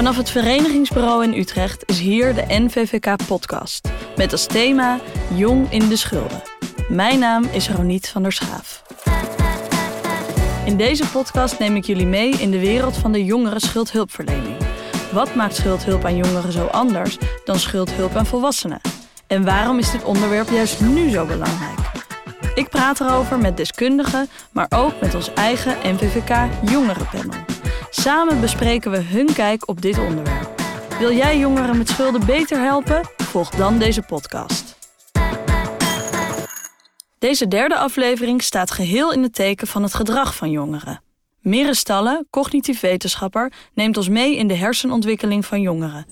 Vanaf het Verenigingsbureau in Utrecht is hier de NVVK-podcast. Met als thema Jong in de Schulden. Mijn naam is Roniet van der Schaaf. In deze podcast neem ik jullie mee in de wereld van de jongeren schuldhulpverlening. Wat maakt schuldhulp aan jongeren zo anders dan schuldhulp aan volwassenen? En waarom is dit onderwerp juist nu zo belangrijk? Ik praat erover met deskundigen, maar ook met ons eigen NVVK Jongerenpanel. Samen bespreken we hun kijk op dit onderwerp. Wil jij jongeren met schulden beter helpen? Volg dan deze podcast. Deze derde aflevering staat geheel in het teken van het gedrag van jongeren. Mere Stalle, cognitief wetenschapper, neemt ons mee in de hersenontwikkeling van jongeren.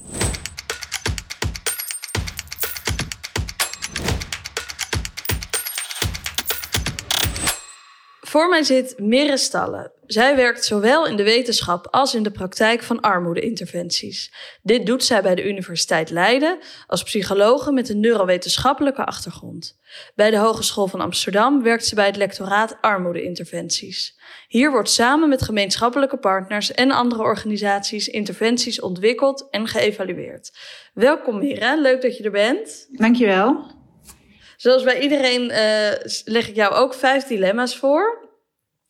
Voor mij zit Mirre Stalle. Zij werkt zowel in de wetenschap als in de praktijk van armoedeinterventies. Dit doet zij bij de Universiteit Leiden als psychologe met een neurowetenschappelijke achtergrond. Bij de Hogeschool van Amsterdam werkt ze bij het lectoraat armoedeinterventies. Hier wordt samen met gemeenschappelijke partners en andere organisaties interventies ontwikkeld en geëvalueerd. Welkom Mirre, leuk dat je er bent. Dankjewel. Zoals bij iedereen uh, leg ik jou ook vijf dilemma's voor.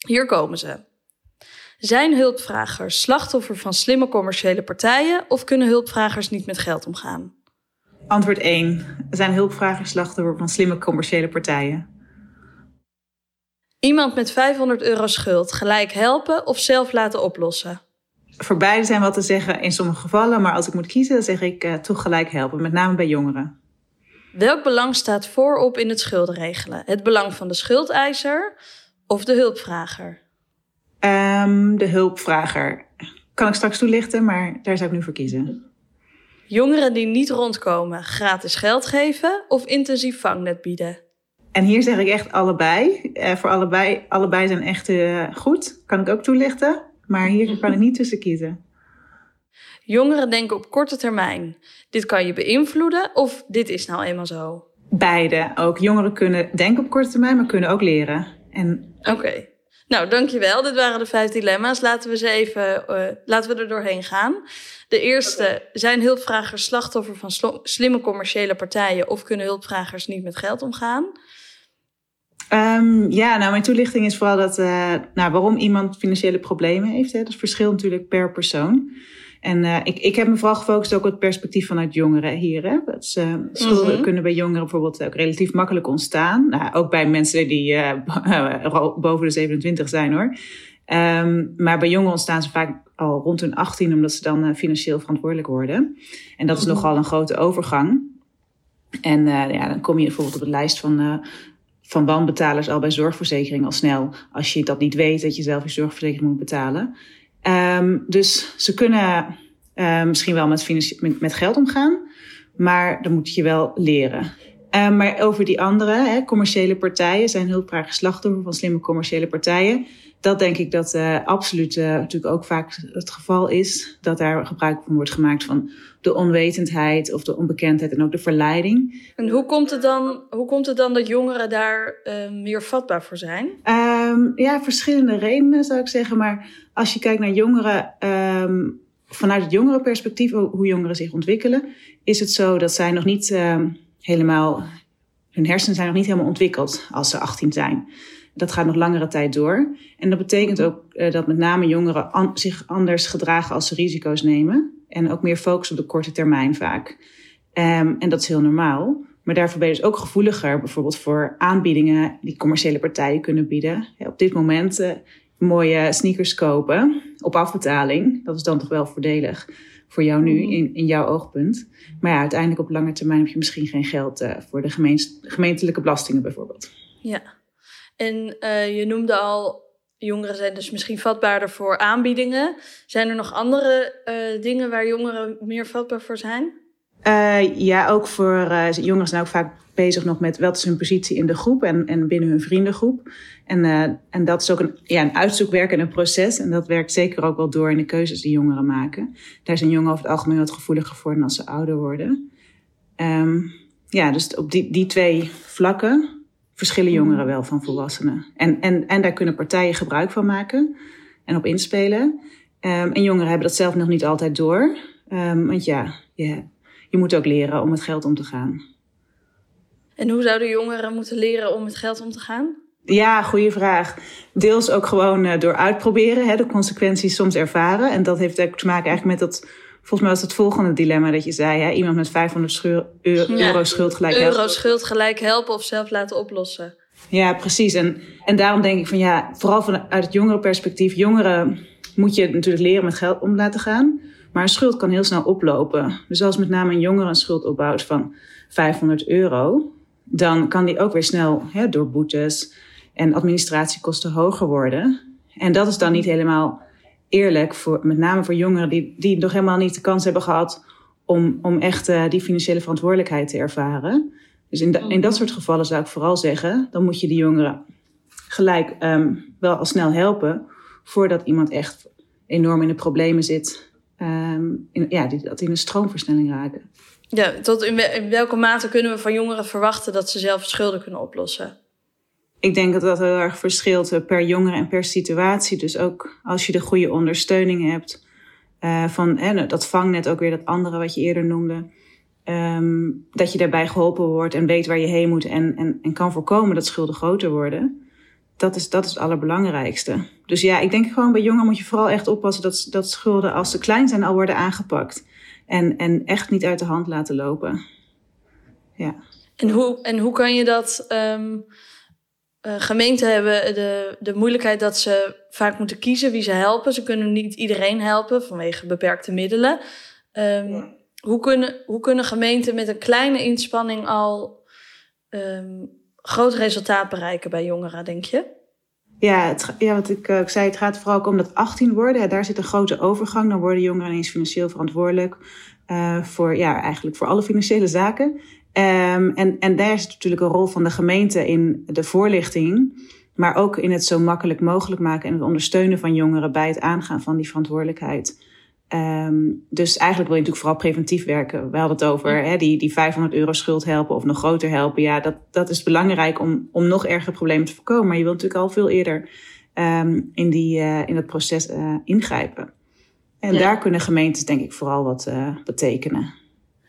Hier komen ze. Zijn hulpvragers slachtoffer van slimme commerciële partijen of kunnen hulpvragers niet met geld omgaan? Antwoord 1. Zijn hulpvragers slachtoffer van slimme commerciële partijen? Iemand met 500 euro schuld gelijk helpen of zelf laten oplossen? Voor beide zijn wat te zeggen in sommige gevallen, maar als ik moet kiezen, dan zeg ik uh, toch gelijk helpen, met name bij jongeren. Welk belang staat voorop in het schuldenregelen? Het belang van de schuldeiser of de hulpvrager? Um, de hulpvrager. Kan ik straks toelichten, maar daar zou ik nu voor kiezen. Jongeren die niet rondkomen, gratis geld geven of intensief vangnet bieden? En hier zeg ik echt allebei. Uh, voor allebei, allebei zijn echt uh, goed. Kan ik ook toelichten. Maar hier kan ik niet tussen kiezen. Jongeren denken op korte termijn. Dit kan je beïnvloeden of dit is nou eenmaal zo? Beide. Ook jongeren kunnen denken op korte termijn, maar kunnen ook leren. En... Oké. Okay. Nou, dankjewel. Dit waren de vijf dilemma's. Laten we ze even, uh, laten we er doorheen gaan. De eerste, okay. zijn hulpvragers slachtoffer van slimme commerciële partijen of kunnen hulpvragers niet met geld omgaan? Um, ja, nou, mijn toelichting is vooral dat, uh, nou, waarom iemand financiële problemen heeft. Hè. Dat verschilt natuurlijk per persoon. En uh, ik, ik heb me vooral gefocust ook op het perspectief vanuit jongeren hier. Hè. Dat is, uh, schulden mm -hmm. kunnen bij jongeren bijvoorbeeld ook relatief makkelijk ontstaan. Nou, ook bij mensen die uh, boven de 27 zijn hoor. Um, maar bij jongeren ontstaan ze vaak al rond hun 18, omdat ze dan financieel verantwoordelijk worden. En dat is mm -hmm. nogal een grote overgang. En ja, dan kom je bijvoorbeeld op de lijst van van wanbetalers al bij zorgverzekering al snel. Als je dat niet weet, dat je zelf je zorgverzekering moet betalen. Um, dus ze kunnen uh, misschien wel met, met, met, geld omgaan, maar dan moet je wel leren. Um, maar over die andere, hè, commerciële partijen, zijn hulpvragers slachtoffer van slimme commerciële partijen. Dat denk ik dat uh, absoluut uh, natuurlijk ook vaak het geval is. Dat daar gebruik van wordt gemaakt van de onwetendheid of de onbekendheid en ook de verleiding. En hoe komt het dan, hoe komt het dan dat jongeren daar uh, meer vatbaar voor zijn? Um, ja, verschillende redenen zou ik zeggen. Maar als je kijkt naar jongeren, um, vanuit het jongerenperspectief, hoe jongeren zich ontwikkelen, is het zo dat zij nog niet um, helemaal, hun hersenen zijn nog niet helemaal ontwikkeld als ze 18 zijn. Dat gaat nog langere tijd door. En dat betekent ook uh, dat met name jongeren zich anders gedragen als ze risico's nemen. En ook meer focus op de korte termijn vaak. En dat is heel normaal. Maar daarvoor ben je dus ook gevoeliger bijvoorbeeld voor aanbiedingen die commerciële partijen kunnen bieden. Ja, op dit moment uh, mooie sneakers kopen op afbetaling. Dat is dan toch wel voordelig voor jou nu in, in jouw oogpunt. Maar ja, uiteindelijk op lange termijn heb je misschien geen geld uh, voor de gemeentelijke belastingen bijvoorbeeld. Ja, en uh, je noemde al, jongeren zijn dus misschien vatbaarder voor aanbiedingen. Zijn er nog andere dingen waar jongeren meer vatbaar voor zijn? Uh, ja, ook voor uh, jongeren zijn ook vaak bezig nog met wat is hun positie in de groep en, en binnen hun vriendengroep. En, uh, en dat is ook een, ja, een uitzoekwerk en een proces. En dat werkt zeker ook wel door in de keuzes die jongeren maken. Daar zijn jongeren over het algemeen wat gevoeliger voor dan als ze ouder worden. Um, ja, dus op die, die twee vlakken verschillen jongeren wel van volwassenen. En, en, en daar kunnen partijen gebruik van maken en op inspelen. Ehm, en jongeren hebben dat zelf nog niet altijd door. Um, want ja, je, je moet ook leren om met geld om te gaan. En hoe zouden jongeren moeten leren om met geld om te gaan? Ja, goede vraag. Deels ook gewoon uh, door uitproberen, hè, de consequenties soms ervaren. En dat heeft ook te maken eigenlijk met dat Volgens mij was het volgende dilemma dat je zei: hè, iemand met 500 euro schuld gelijk helpen. Euro schuld gelijk helpen of zelf laten oplossen. Ja, precies. En, en daarom denk ik van ja, vooral vanuit het jongere perspectief. Jongeren moet je natuurlijk leren met geld om laten gaan. Maar een schuld kan heel snel oplopen. Dus als met name een jongere een schuld opbouwt van 500 euro, dan kan die ook weer snel hè, door boetes en administratiekosten hoger worden. En dat is dan niet helemaal eerlijk, voor, met name voor jongeren die, die nog helemaal niet de kans hebben gehad om, om echt uh, die financiële verantwoordelijkheid te ervaren. Dus in, in dat soort gevallen zou ik vooral zeggen, dan moet je die jongeren gelijk um, wel al snel helpen voordat iemand echt enorm in de problemen zit. Um, in, ja, die, dat in een stroomversnelling raken. Ja, tot in, in welke mate kunnen we van jongeren verwachten dat ze zelf schulden kunnen oplossen? Ik denk dat dat heel erg verschilt eh, per jongere en per situatie. Dus ook als je de goede ondersteuning hebt uh, van hè, dat vangnet, ook weer dat andere wat je eerder noemde. Um, dat je daarbij geholpen wordt en weet waar je heen moet en, en, en kan voorkomen dat schulden groter worden. Dat is, dat is het allerbelangrijkste. Dus ja, ik denk gewoon bij jongeren moet je vooral echt oppassen dat, dat schulden als ze klein zijn al worden aangepakt. En, en echt niet uit de hand laten lopen. Ja. En hoe, en hoe kan je dat um, uh, gemeenten hebben de, de moeilijkheid dat ze vaak moeten kiezen wie ze helpen. Ze kunnen niet iedereen helpen vanwege beperkte middelen. Um, ja. hoe, kunnen, hoe kunnen gemeenten met een kleine inspanning al um, groot resultaat bereiken bij jongeren, denk je? Ja, het, ja wat ik, uh, ik zei, het gaat vooral om dat 18 worden. Daar zit een grote overgang. Dan worden jongeren ineens financieel verantwoordelijk uh, voor, ja, eigenlijk voor alle financiële zaken. Um, en, en daar is natuurlijk een rol van de gemeente in de voorlichting, maar ook in het zo makkelijk mogelijk maken en het ondersteunen van jongeren bij het aangaan van die verantwoordelijkheid. Um, dus eigenlijk wil je natuurlijk vooral preventief werken. We hadden het over hè, die, die 500 euro schuld helpen of nog groter helpen. Ja, dat, dat is belangrijk om, om nog erger problemen te voorkomen. Maar je wilt natuurlijk al veel eerder um, in, die, uh, in dat proces uh, ingrijpen. En ja. daar kunnen gemeentes denk ik vooral wat uh, betekenen.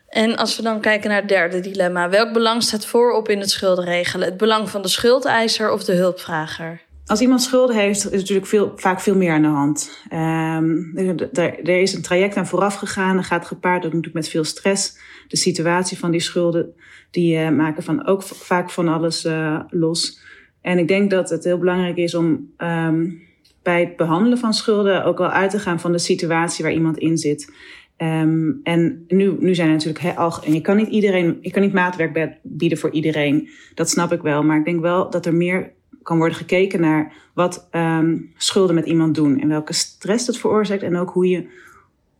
En als we dan kijken naar het derde dilemma, welk belang staat voorop in het schuldenregelen? Het belang van de schuldeiser of de hulpvrager? Als iemand schulden heeft, is natuurlijk veel, vaak veel meer aan de hand. Um, er, er, is een traject aan vooraf gegaan. Er gaat gepaard ook natuurlijk met veel stress. De situatie van die schulden, die uh, maken van ook vaak van alles uh, los. En ik denk dat het heel belangrijk is om um, bij het behandelen van schulden ook wel uit te gaan van de situatie waar iemand in zit. Um, en nu, nu zijn er natuurlijk he, al, en je kan niet iedereen, je kan niet maatwerk bieden voor iedereen. Dat snap ik wel. Maar ik denk wel dat er meer kan worden gekeken naar wat um, schulden met iemand doen en welke stress dat veroorzaakt en ook hoe je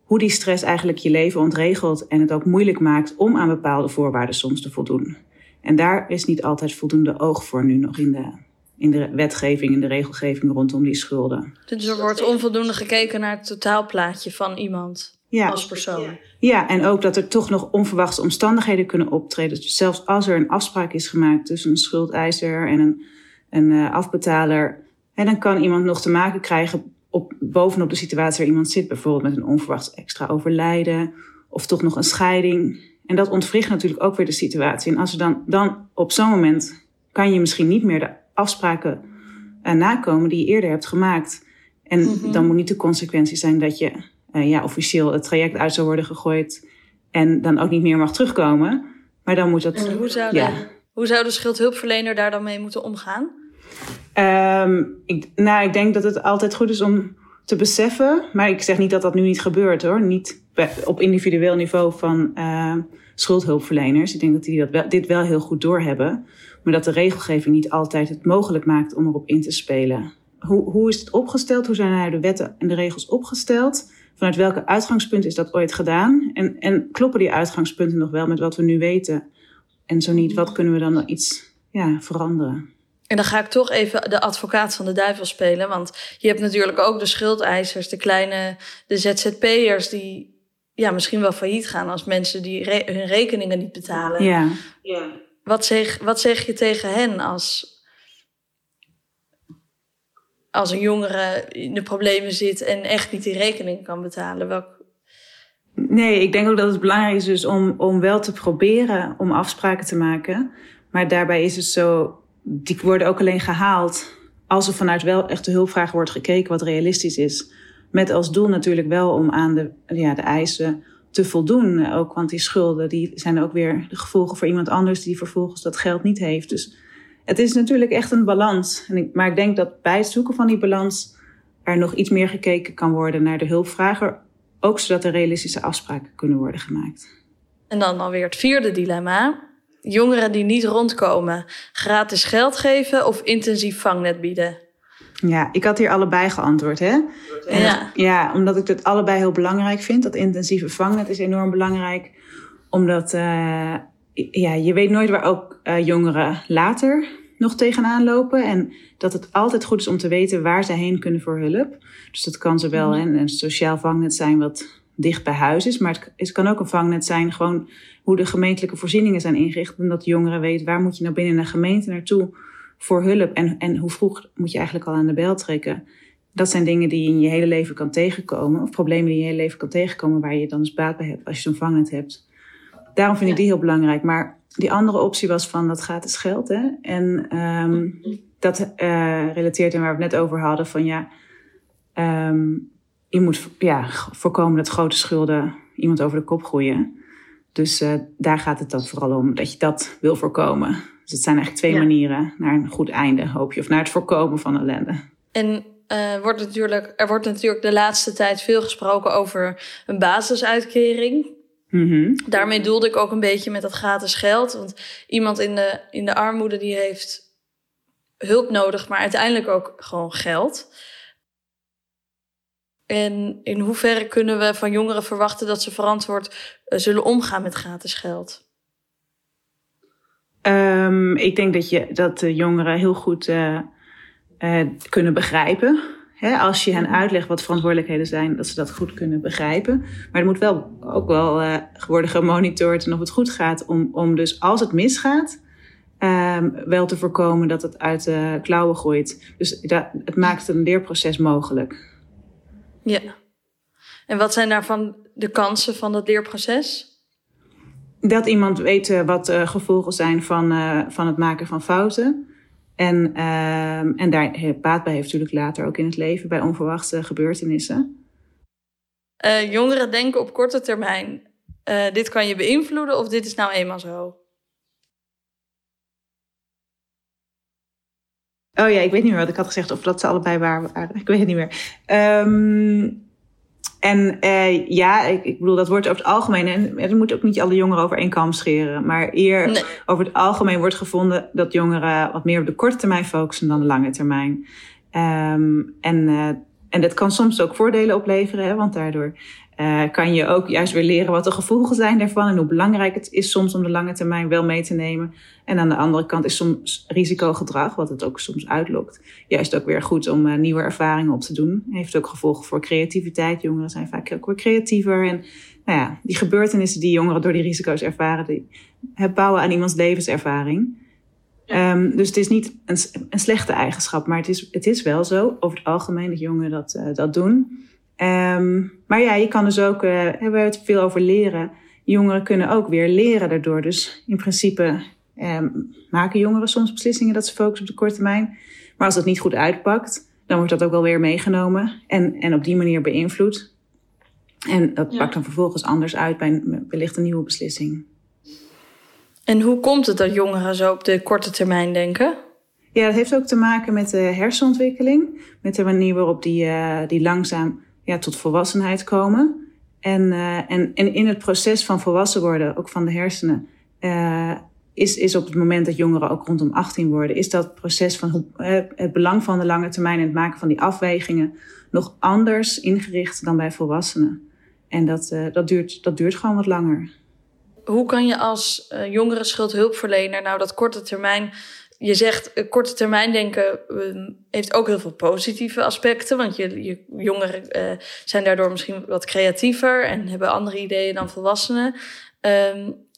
hoe die stress eigenlijk je leven ontregelt en het ook moeilijk maakt om aan bepaalde voorwaarden soms te voldoen. En daar is niet altijd voldoende oog voor nu nog in de, in de wetgeving, in de regelgeving rondom die schulden. Dus er wordt onvoldoende gekeken naar het totaalplaatje van iemand ja. als persoon. Ja, en ook dat er toch nog onverwachte omstandigheden kunnen optreden. Dus zelfs als er een afspraak is gemaakt tussen een schuldeiser en een, een uh, afbetaler, en dan kan iemand nog te maken krijgen op, bovenop de situatie waar iemand zit, bijvoorbeeld met een onverwacht extra overlijden of toch nog een scheiding. En dat ontwricht natuurlijk ook weer de situatie. En als er dan, dan op zo'n moment kan je misschien niet meer de afspraken uh, nakomen die je eerder hebt gemaakt. En mm -hmm. dan moet niet de consequentie zijn dat je uh, ja, officieel het traject uit zou worden gegooid en dan ook niet meer mag terugkomen. Maar dan moet dat. En hoe zou, ja. de, hoe zou de schuldhulpverlener daar dan mee moeten omgaan? Um, ik, nou, ik denk dat het altijd goed is om te beseffen. Maar ik zeg niet dat dat nu niet gebeurt hoor. Niet op individueel niveau van uh, schuldhulpverleners. Ik denk dat die dat wel, dit wel heel goed doorhebben. Maar dat de regelgeving niet altijd het mogelijk maakt om erop in te spelen. Hoe, hoe is het opgesteld? Hoe zijn de wetten en de regels opgesteld? Vanuit welke uitgangspunt is dat ooit gedaan? En, en kloppen die uitgangspunten nog wel met wat we nu weten? En zo niet, wat kunnen we dan iets ja, veranderen? En dan ga ik toch even de advocaat van de duivel spelen. Want je hebt natuurlijk ook de schuldeisers, de kleine, de ZZP'ers die ja, misschien wel failliet gaan als mensen die re hun rekeningen niet betalen. Ja. ja. Wat, zeg, wat zeg je tegen hen als als een jongere in de problemen zit en echt niet die rekening kan betalen? Welk... Nee, ik denk ook dat het belangrijk is dus om, om wel te proberen om afspraken te maken. Maar daarbij is het zo, die worden ook alleen gehaald als er vanuit wel echt de hulpvraag wordt gekeken wat realistisch is. Met als doel natuurlijk wel om aan de, ja, de eisen te voldoen. Ook, want die schulden die zijn ook weer de gevolgen voor iemand anders die vervolgens dat geld niet heeft. Dus het is natuurlijk echt een balans. Maar ik denk dat bij het zoeken van die balans er nog iets meer gekeken kan worden naar de hulpvrager. Ook zodat er realistische afspraken kunnen worden gemaakt. En dan alweer het vierde dilemma. Jongeren die niet rondkomen, gratis geld geven of intensief vangnet bieden? Ja, ik had hier allebei geantwoord. Hè? Ja. ja, omdat ik het allebei heel belangrijk vind. Dat intensieve vangnet is enorm belangrijk. Omdat uh, ja, je weet nooit waar ook uh, jongeren later nog tegenaan lopen. En dat het altijd goed is om te weten waar ze heen kunnen voor hulp. Dus dat kan zowel mm een sociaal vangnet zijn wat dicht bij huis is. Maar het, het kan ook een vangnet zijn gewoon hoe de gemeentelijke voorzieningen zijn ingericht. En dat jongeren weten waar moet je nou binnen een gemeente naartoe voor hulp. En, en hoe vroeg moet je eigenlijk al aan de bel trekken. Dat zijn dingen die je in je hele leven kan tegenkomen. Of problemen die je in je hele leven kan tegenkomen waar je dan dus baat bij hebt als je zo'n vangnet hebt. Daarom vind ik die heel belangrijk. Maar die andere optie was van dat gratis geld. Hè? En um, dat uh, relateert aan waar we het net over hadden. Van ja, um, je moet ja, voorkomen dat grote schulden iemand over de kop groeien. Dus uh, daar gaat het dan vooral om, dat je dat wil voorkomen. Dus het zijn eigenlijk twee manieren naar een goed einde, hoop je. Of naar het voorkomen van ellende. En uh, wordt natuurlijk, er wordt natuurlijk de laatste tijd veel gesproken over een basisuitkering. Mm-hmm. Daarmee doelde ik ook een beetje met dat gratis geld. Want iemand in de, in de armoede die heeft hulp nodig, maar uiteindelijk ook gewoon geld. En in hoeverre kunnen we van jongeren verwachten dat ze verantwoord uh, zullen omgaan met gratis geld? Um, ik denk dat, je, dat de jongeren heel goed uh, uh, kunnen begrijpen als je hen mhm. uitlegt wat verantwoordelijkheden zijn, dat ze dat goed kunnen begrijpen. Maar er moet wel ook wel uh, worden gemonitord en of het goed gaat. Om, om dus als het misgaat, um, wel te voorkomen dat het uit de klauwen groeit. Dus dat, het maakt een leerproces mogelijk. Ja. En wat zijn daarvan de kansen van dat leerproces? Dat iemand weet uh, wat de gevolgen zijn van, uh, van het maken van fouten. En, uh, en daar baat bij heeft natuurlijk later ook in het leven bij onverwachte gebeurtenissen. Uh, jongeren denken op korte termijn: dit kan je beïnvloeden of dit is nou eenmaal zo. Oh ja, ik weet niet meer wat ik had gezegd, of dat ze allebei waren. Ik weet het niet meer. Um, en uh, ja, ik, ik, bedoel, dat wordt over het algemeen. En er moet ook niet alle jongeren over één kam scheren. Maar eer over het algemeen wordt gevonden dat jongeren wat meer op de korte termijn focussen dan de lange termijn. Um, en, uh, en dat kan soms ook voordelen opleveren, hè, want daardoor uh, kan je ook juist weer leren wat de gevolgen zijn daarvan en hoe belangrijk het is soms om de lange termijn wel mee te nemen. En aan de andere kant is soms risicogedrag, wat het ook soms uitlokt, juist ook weer goed om uh, nieuwe ervaringen op te doen. Heeft ook gevolgen voor creativiteit. Jongeren zijn vaak ook weer creatiever. En nou ja, die gebeurtenissen die jongeren door die risico's ervaren, die bouwen aan iemands levenservaring. Um, dus het is niet een, een, slechte eigenschap, maar het is, het is wel zo over het algemeen dat jongeren dat, uh, dat doen. Um, maar ja, je kan dus ook, uh, hebben we het veel over leren. Jongeren kunnen ook weer leren daardoor. Dus in principe um, maken jongeren soms beslissingen dat ze focussen op de korte termijn. Maar als dat niet goed uitpakt, dan wordt dat ook wel weer meegenomen en, en op die manier beïnvloed. En dat ja. pakt dan vervolgens anders uit bij een, wellicht een nieuwe beslissing. En hoe komt het dat jongeren zo op de korte termijn denken? Ja, dat heeft ook te maken met de hersenontwikkeling. Met de manier waarop die, uh, die langzaam ja, tot volwassenheid komen. En, uh, en, en in het proces van volwassen worden, ook van de hersenen, uh, is, is op het moment dat jongeren ook rondom 18 worden, is dat proces van uh, het belang van de lange termijn en het maken van die afwegingen nog anders ingericht dan bij volwassenen. En dat, dat, duurt, dat duurt gewoon wat langer. Hoe kan je als jongere schuldhulpverlener nou dat korte termijn je zegt, uh, korte termijn denken uh, heeft ook heel veel positieve aspecten. Want je, jongeren uh, zijn daardoor misschien wat creatiever en hebben andere ideeën dan volwassenen. Um,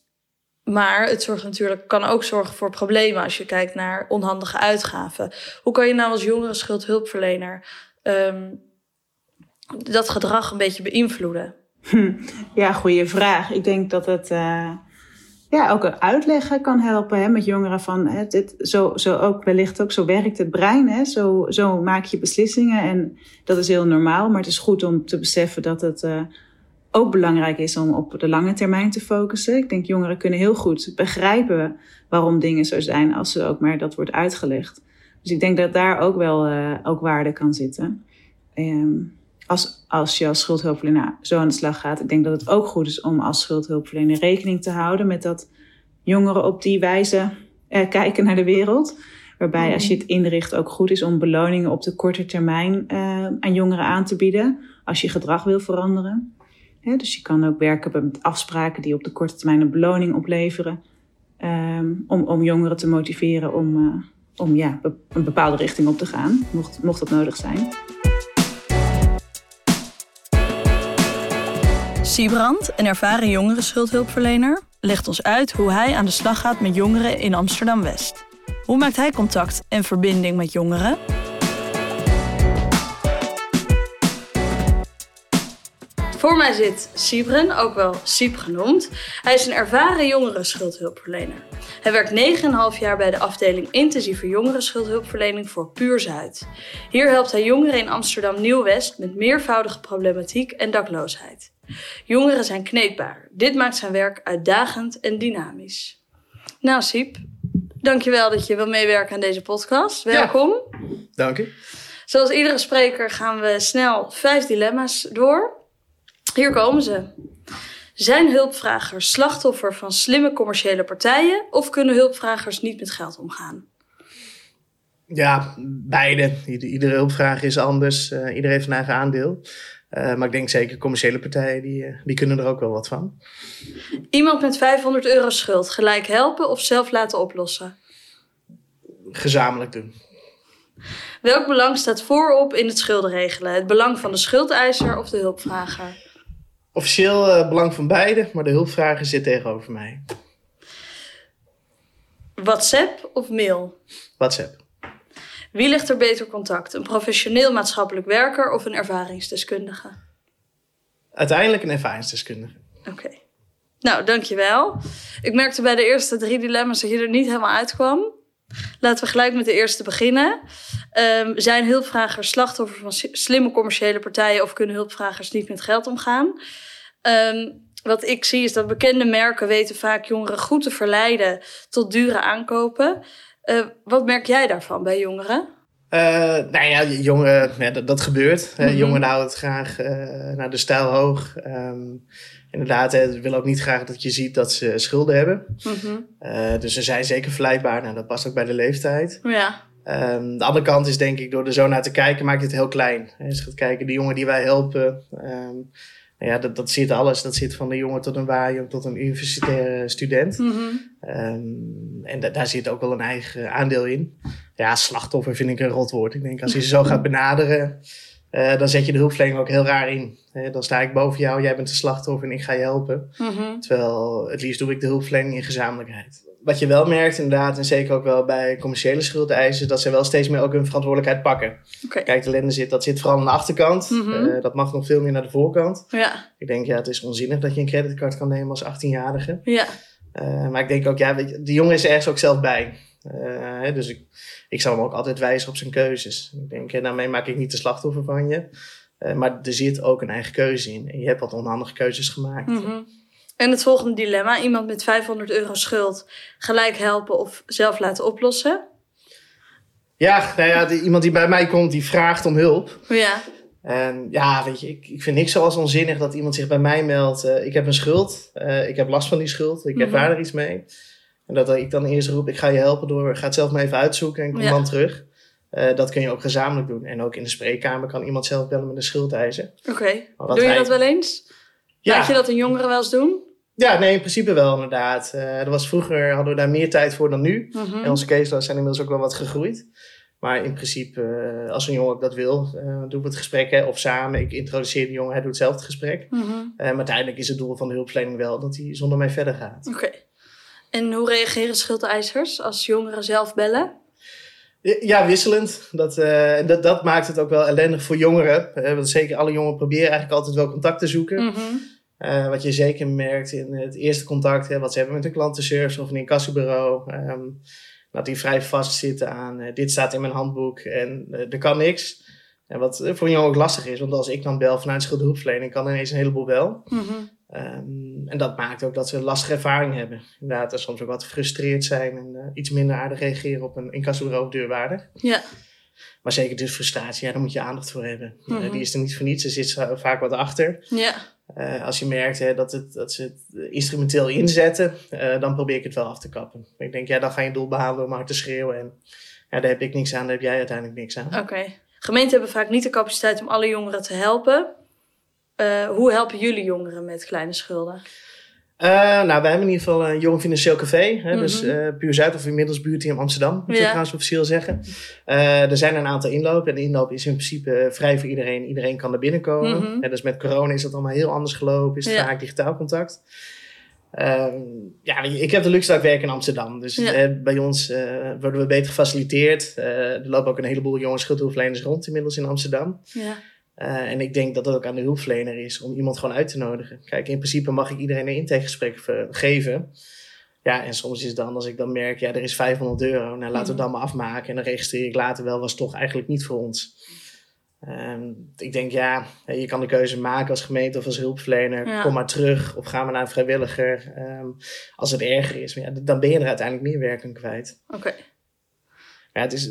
Maar het zorgt natuurlijk, kan ook zorgen voor problemen als je kijkt naar onhandige uitgaven. Hoe kan je nou als jongere schuldhulpverlener um, dat gedrag een beetje beïnvloeden? Ja, goede vraag. Ik denk dat het uh, ja, ook uitleggen kan helpen hè, met jongeren van hè, dit, zo, zo ook wellicht ook zo werkt het brein. Hè, zo, zo maak je beslissingen en dat is heel normaal. Maar het is goed om te beseffen dat het uh, ook belangrijk is om op de lange termijn te focussen. Ik denk jongeren kunnen heel goed begrijpen waarom dingen zo zijn als ze ook maar dat wordt uitgelegd. Dus ik denk dat daar ook wel uh, ook waarde kan zitten. Um, als, als je als schuldhulpverlener zo aan de slag gaat. Ik denk dat het ook goed is om als schuldhulpverlener rekening te houden met dat jongeren op die wijze uh, kijken naar de wereld. Waarbij als je het inricht ook goed is om beloningen op de korte termijn uh, aan jongeren aan te bieden. Als je gedrag wil veranderen. dus je kan ook werken met afspraken die op de korte termijn een beloning opleveren. Um, om, om jongeren te motiveren om, uh, om ja, een bepaalde richting op te gaan, mocht, mocht dat nodig zijn. Siebrand, een ervaren jongerenschuldhulpverlener, legt ons uit hoe hij aan de slag gaat met jongeren in Amsterdam-West. Hoe maakt hij contact en verbinding met jongeren? Voor mij zit Siebren, ook wel Siep genoemd. Hij is een ervaren jongerenschuldhulpverlener. Hij werkt 9,5 jaar bij de afdeling intensieve jongerenschuldhulpverlening voor Puur Zuid. Hier helpt hij jongeren in Amsterdam Nieuw-West met meervoudige problematiek en dakloosheid. Jongeren zijn kneedbaar. Dit maakt zijn werk uitdagend en dynamisch. Nou, Siep, dankjewel dat je wil meewerken aan deze podcast. Welkom. Ja, dank u. Zoals iedere spreker gaan we snel vijf dilemma's door. Hier komen ze. Zijn hulpvragers slachtoffer van slimme commerciële partijen of kunnen hulpvragers niet met geld omgaan? Ja, beide. Iedere hulpvraag is anders. Uh, iedereen heeft een eigen aandeel. Uh, maar ik denk zeker commerciële partijen, die, uh, die kunnen er ook wel wat van. Iemand met 500 euro schuld gelijk helpen of zelf laten oplossen? Gezamenlijk doen. Welk belang staat voorop in het schuldenregelen? Het belang van de schuldeiser of de hulpvrager? Officieel uh, belang van beide, maar de hulpvrager zit tegenover mij. WhatsApp of mail? WhatsApp. Wie legt er beter contact? Een professioneel maatschappelijk werker of een ervaringsdeskundige? Uiteindelijk een ervaringsdeskundige. Oké. Okay. Nou, dankjewel. Ik merkte bij de eerste drie dilemma's dat je er niet helemaal uitkwam. Laten we gelijk met de eerste beginnen. Um, zijn hulpvragers slachtoffer van slimme commerciële partijen of kunnen hulpvragers niet met geld omgaan? Um, wat ik zie is dat bekende merken weten vaak jongeren goed te verleiden tot dure aankopen. Uh, wat merk jij daarvan bij jongeren? Uh, nou ja, jongeren, ja, dat, dat gebeurt. Mm -hmm. jongeren houden het graag naar de stijl hoog. Um, inderdaad, ze willen ook niet graag dat je ziet dat ze schulden hebben. Mm -hmm. uh, dus ze zijn zeker verleidbaar. Nou, dat past ook bij de leeftijd. Ja. Um, de andere kant is denk ik, door er zo naar te kijken, maakt het heel klein. Als je gaat kijken, de jongen die wij helpen, um, ja, dat, dat zit alles. Dat zit van de jongen tot een waaijong tot een universitaire student. Mm -hmm. um, en da daar zit ook wel een eigen aandeel in. Ja, slachtoffer vind ik een rotwoord. Ik denk, als je ze zo gaat benaderen, uh, dan zet je de hulpverlening ook heel raar in. Uh, dan sta ik boven jou, jij bent de slachtoffer en ik ga je helpen. Mm -hmm. Terwijl het liefst doe ik de hulpverlening in gezamenlijkheid. Wat je wel merkt inderdaad, en zeker ook wel bij commerciële schuldeisen, dat ze wel steeds meer ook hun verantwoordelijkheid pakken. Okay. Kijk, de ellende zit, dat zit vooral aan de achterkant. Mm -hmm. uh, dat mag nog veel meer naar de voorkant. Ja. Ik denk, ja, het is onzinnig dat je een creditcard kan nemen als 18-jarige. Ja. Maar ik denk ook, ja, weet je, de jongen is er ergens ook zelf bij. Dus ik, ik zal hem ook altijd wijzen op zijn keuzes. Ik denk, daarmee maak ik niet de slachtoffer van je. Uh, maar er zit ook een eigen keuze in. En je hebt wat onhandige keuzes gemaakt. Mm -hmm. En het volgende dilemma: iemand met 500 euro schuld gelijk helpen of zelf laten oplossen? Ja, nou ja, die, iemand die bij mij komt, die vraagt om hulp. Ja. En ja, weet je, ik, ik vind niks zoals onzinnig dat iemand zich bij mij meldt. Uh, ik heb een schuld, uh, ik heb last van die schuld, ik heb mm -hmm. daar iets mee. En dat ik dan eerst roep, ik ga je helpen door, ga het zelf maar even uitzoeken en kom ja. dan terug. Uh, dat kun je ook gezamenlijk doen. En ook in de spreekkamer kan iemand zelf bellen met een schuldeiser. Oké, okay. doe je dat wel eens? Ja. Laat je dat een jongeren wel eens doen? Ja, nee, in principe wel inderdaad. Uh, er was vroeger hadden we daar meer tijd voor dan nu. Mm -hmm. En onze caseloads zijn inmiddels ook wel wat gegroeid. Maar in principe, uh, als een jongen dat wil, uh, doen we het gesprek hè, of samen. Ik introduceer de jongen, hij doet zelf het gesprek. Mm -hmm. maar uiteindelijk is het doel van de hulpverlening wel dat hij zonder mij verder gaat. Oké. Okay. En hoe reageren schuldeisers als jongeren zelf bellen? Ja, wisselend. Dat, uh, dat, dat maakt het ook wel ellendig voor jongeren. Uh, want zeker alle jongeren proberen eigenlijk altijd wel contact te zoeken. Mhm. Uh, wat je zeker merkt in het eerste contact, hè, wat ze hebben met een klantenservice of een incassobureau. Um, dat die vrij vastzitten aan dit staat in mijn handboek en er kan niks. En wat voor jongen ook lastig is, want als ik dan bel vanuit schuldhulpverlening, kan ineens een heleboel wel. Mhm. Um, en dat maakt ook dat ze een lastige ervaring hebben. Inderdaad, en soms ook wat gefrustreerd zijn en uh, iets minder aardig reageren op een incassobureau of deurwaarder. Ja. Maar zeker dus frustratie, ja, daar moet je aandacht voor hebben. Mhm. Uh, die is er niet voor niets, er zit vaak wat achter. Ja. Uh, als je merkt hè, dat, het, dat ze het instrumenteel inzetten, dan probeer ik het wel af te kappen. Ik denk, ja, dan ga je doel behalen om hard te schreeuwen. En ja, daar heb ik niks aan, daar heb jij uiteindelijk niks aan. Oké. Okay. Gemeenten hebben vaak niet de capaciteit om alle jongeren te helpen. Uh, hoe helpen jullie jongeren met kleine schulden? Uh, nou, wij hebben in ieder geval een jong financieel café. Hè, Mhm. Dus uh, Puur Zuid of inmiddels buurt in Amsterdam. Moet je Ja. trouwens officieel zeggen. er zijn een aantal inlopen. En de inloop is in principe vrij voor iedereen. Iedereen kan er binnenkomen. En dus met corona is dat allemaal heel anders gelopen. Is het Ja. vaak digitaal contact. Ehm, ja, ik heb de luxe dat ik werk in Amsterdam. Dus Ja. eh, bij ons eh, worden we beter gefaciliteerd. Eh, er lopen ook een heleboel jonge schuldhulpverleners rond inmiddels in Amsterdam. Ja. Uh, en ik denk dat het ook aan de hulpverlener is om iemand gewoon uit te nodigen. Kijk, in principe mag ik iedereen een intakegesprek geven. Ja, en soms is het dan, als ik dan merk, ja, er is 500 euro. Nou, laten we het dan maar afmaken. En dan registreer ik later wel, was het toch eigenlijk niet voor ons. Um, ik denk, ja, je kan de keuze maken als gemeente of als hulpverlener. Ja. Kom maar terug of ga maar naar een vrijwilliger. Um, als het erger is, maar ja, dan ben je er uiteindelijk meer werk aan kwijt. Oké. Okay. Ja, het is,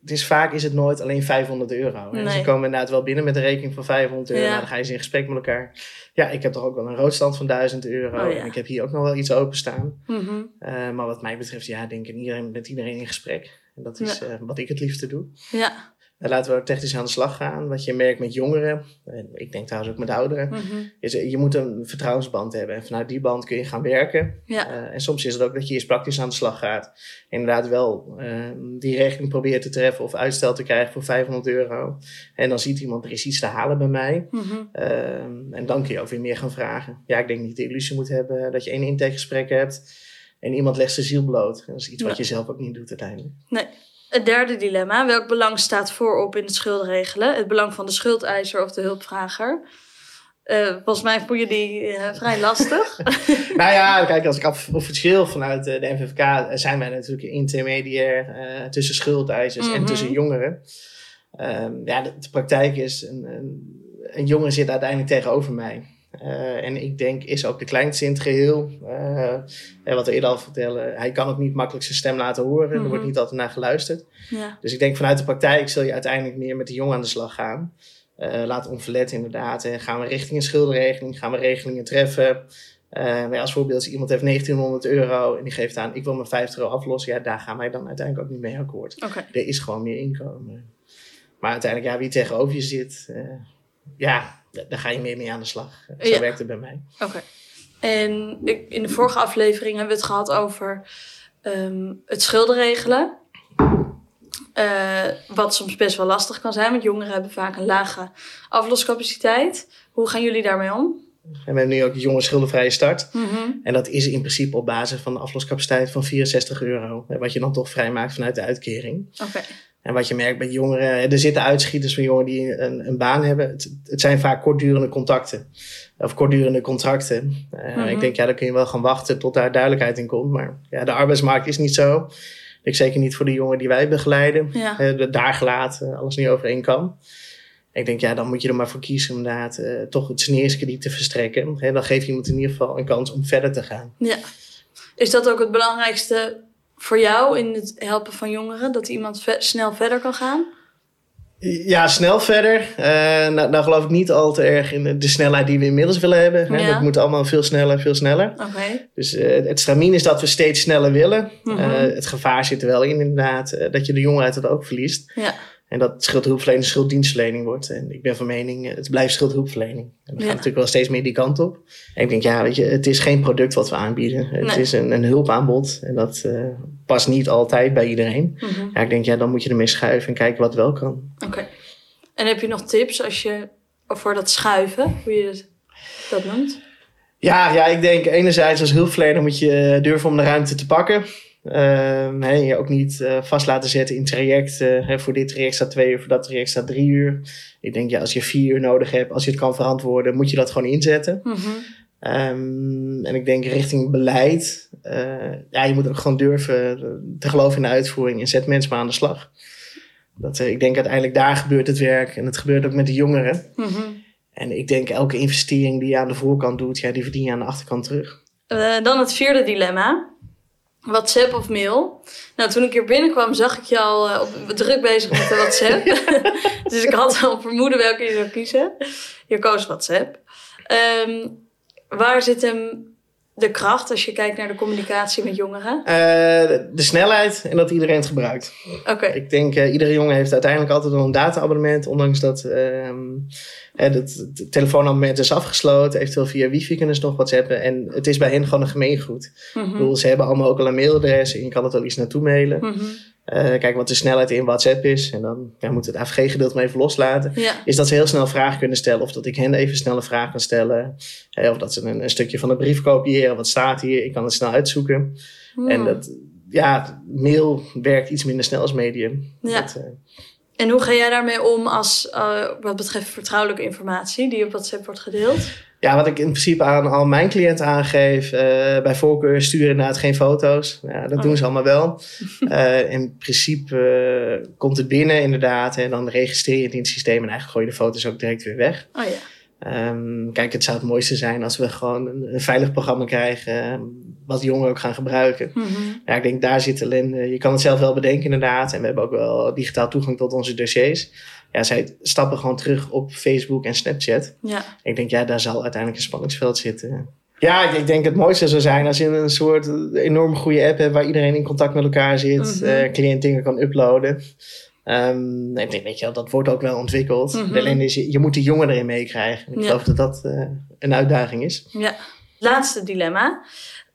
het is vaak is het nooit alleen 500 euro. Nee. Ze komen inderdaad wel binnen met een rekening van 500 euro. Ja. Nou, dan ga je eens in gesprek met elkaar. Ja, ik heb toch ook wel een roodstand van 1000 euro. Oh, ja. En ik heb hier ook nog wel iets openstaan. Mm -hmm. uh, maar wat mij betreft, ja, denk ik iedereen, met iedereen in gesprek. En dat is uh, wat ik het liefste doe. Ja. En laten we technisch aan de slag gaan. Wat je merkt met jongeren, en ik denk trouwens ook met ouderen, Mm -hmm. is eh, je moet een vertrouwensband hebben. En vanuit die band kun je gaan werken. Ja. Uh, en soms is het ook dat je eerst praktisch aan de slag gaat. Inderdaad wel uh, die regeling probeert te treffen of uitstel te krijgen voor 500 euro. En dan ziet iemand, er is iets te halen bij mij. Mm -hmm. uh, en dan kun je ook weer meer gaan vragen. Ja, ik denk niet de illusie moet hebben dat je één intakegesprek hebt. En iemand legt zijn ziel bloot. Dat is iets wat je zelf ook niet doet uiteindelijk. Nee. Het derde dilemma. Welk belang staat voorop in het schuldenregelen? Het belang van de schuldeiser of de hulpvrager? Uh, volgens mij vond je die uh, vrij lastig. nou ja, kijk, als ik af officieel vanuit uh, de NVVK zijn wij natuurlijk een intermediair uh, tussen schuldeisers Mhm. en tussen jongeren. Um, ja, de, de, praktijk is, een, een, een jongen zit uiteindelijk tegenover mij. Uh, en ik denk, is ook de kleinste in het geheel. Uh, en wat we eerder al vertellen, hij kan ook niet makkelijk zijn stem laten horen. Mhm. Er wordt niet altijd naar geluisterd. Ja. Dus ik denk, vanuit de praktijk zul je uiteindelijk meer met de jongen aan de slag gaan. Uh, laat onverlet inderdaad. En gaan we richting een schuldenregeling, gaan we regelingen treffen. Uh, als voorbeeld, iemand heeft 1900 euro en die geeft aan, ik wil mijn 50 euro aflossen. Ja, daar gaan wij dan uiteindelijk ook niet mee akkoord. Okay. Er is gewoon meer inkomen. Maar uiteindelijk, ja, wie tegenover je zit, uh, ja, daar ga je meer mee aan de slag. Zo ja. werkt het bij mij. Oké. Okay. En in de vorige aflevering hebben we het gehad over um, het schuldenregelen. Uh, wat soms best wel lastig kan zijn, want jongeren hebben vaak een lage afloscapaciteit. Hoe gaan jullie daarmee om? En we hebben nu ook de jonge schuldenvrije start. Mm -hmm. En dat is in principe op basis van een afloscapaciteit van 64 euro. Wat je dan toch vrijmaakt vanuit de uitkering. Oké. Okay. En wat je merkt bij jongeren, er zitten uitschieters van jongeren die een, een baan hebben. Het, het, zijn vaak kortdurende contacten. Of kortdurende contracten. Uh, mm -hmm. Ik denk, ja, dan kun je wel gaan wachten tot daar duidelijkheid in komt. Maar ja, de arbeidsmarkt is niet zo. Ik zeker niet voor de jongeren die wij begeleiden. Ja. Uh, daar gelaten, alles niet overeen kan. Ik denk, ja, dan moet je er maar voor kiezen inderdaad uh, toch het sneerskrediet te verstrekken. He, dan geeft iemand in ieder geval een kans om verder te gaan. Ja. Is dat ook het belangrijkste voor jou in het helpen van jongeren? Dat iemand ve snel verder kan gaan? Ja, snel verder. Uh, nou, nou, geloof ik niet al te erg in de snelheid die we inmiddels willen hebben. Hè? Ja. Dat moet allemaal veel sneller, veel sneller. Okay. Dus uh, het stramien is dat we steeds sneller willen. Mm -hmm. uh, het gevaar zit er wel in inderdaad, dat je de jongen uit het oog verliest. Ja. En dat schuldhulpverlening schulddienstverlening wordt. En ik ben van mening, het blijft schuldhulpverlening. En we gaan natuurlijk wel steeds meer die kant op. En ik denk, ja, weet je, het is geen product wat we aanbieden. Het is een, een hulpaanbod. En dat uh, past niet altijd bij iedereen. Mm -hmm. Ja, ik denk, ja, dan moet je ermee schuiven en kijken wat wel kan. Oké. Okay. En heb je nog tips als je, voor dat schuiven, hoe je dat noemt? Ja, ja, ik denk enerzijds als hulpverlener moet je durven om de ruimte te pakken. Je ook niet uh, vast laten zetten in traject. Uh, voor dit traject staat twee uur, voor dat traject staat drie uur. Ik denk, ja, als je vier uur nodig hebt, als je het kan verantwoorden, moet je dat gewoon inzetten. Mm -hmm. um, en ik denk richting beleid, uh, ja, je moet ook gewoon durven te geloven in de uitvoering en zet mensen maar aan de slag. Dat, ik denk uiteindelijk daar gebeurt het werk en het gebeurt ook met de jongeren. Mm -hmm. En ik denk elke investering die je aan de voorkant doet, ja, die verdien je aan de achterkant terug. dan het vierde dilemma. WhatsApp of mail. Nou, toen ik hier binnenkwam, zag ik je al uh, op, druk bezig met de WhatsApp. dus ik had al vermoeden welke je zou kiezen. Je koos WhatsApp. Um, waar zit hem de kracht als je kijkt naar de communicatie met jongeren? Uh, de, de, snelheid en dat iedereen het gebruikt. Oké. Okay. Ik denk, uh, iedere jongen heeft uiteindelijk altijd wel een data-abonnement. Ondanks dat um, het, het telefoonabonnement is afgesloten. Eventueel via wifi kunnen ze nog whatsappen. En het is bij hen gewoon een gemeengoed. Mm -hmm. Ik bedoel, ze hebben allemaal ook al een mailadres. En je kan het wel iets naartoe mailen. Mm -hmm. Uh, kijk wat de snelheid in WhatsApp is. En dan ja, moet het AVG-gedeelte maar even loslaten. Ja. Is dat ze heel snel vragen kunnen stellen. Of dat ik hen even snel een vraag kan stellen. Of dat ze een, een, stukje van de brief kopiëren. Wat staat hier? Ik kan het snel uitzoeken. Hmm. En dat, ja, mail werkt iets minder snel als medium. Ja. Dat, uh, en hoe ga jij daarmee om als uh, wat betreft vertrouwelijke informatie die op WhatsApp wordt gedeeld? Ja, wat ik in principe aan al mijn cliënten aangeef, uh, bij voorkeur sturen inderdaad geen foto's. Ja, dat oh. doen ze allemaal wel. uh, in principe komt het binnen inderdaad en dan registreer je het in het systeem en eigenlijk gooi je de foto's ook direct weer weg. Oh ja. Um, kijk, het zou het mooiste zijn als we gewoon een, een veilig programma krijgen, wat jongeren ook gaan gebruiken. Mm -hmm. Ja, ik denk daar zit ellende. Je kan het zelf wel bedenken inderdaad. En we hebben ook wel digitaal toegang tot onze dossiers. Ja, zij stappen gewoon terug op Facebook en Snapchat. Ja. Ik denk, ja, daar zal uiteindelijk een spanningsveld zitten. Ja, ik, denk het mooiste zou zijn als je een soort enorm goede app hebt waar iedereen in contact met elkaar zit, Mhm. mm -hmm. uh, cliënt dingen kan uploaden. Um, ik denk, weet je wel, dat wordt ook wel ontwikkeld. De ellende is, je, je moet de jongeren erin meekrijgen. Ik Ja. geloof dat dat uh, een uitdaging is. Ja. Laatste dilemma.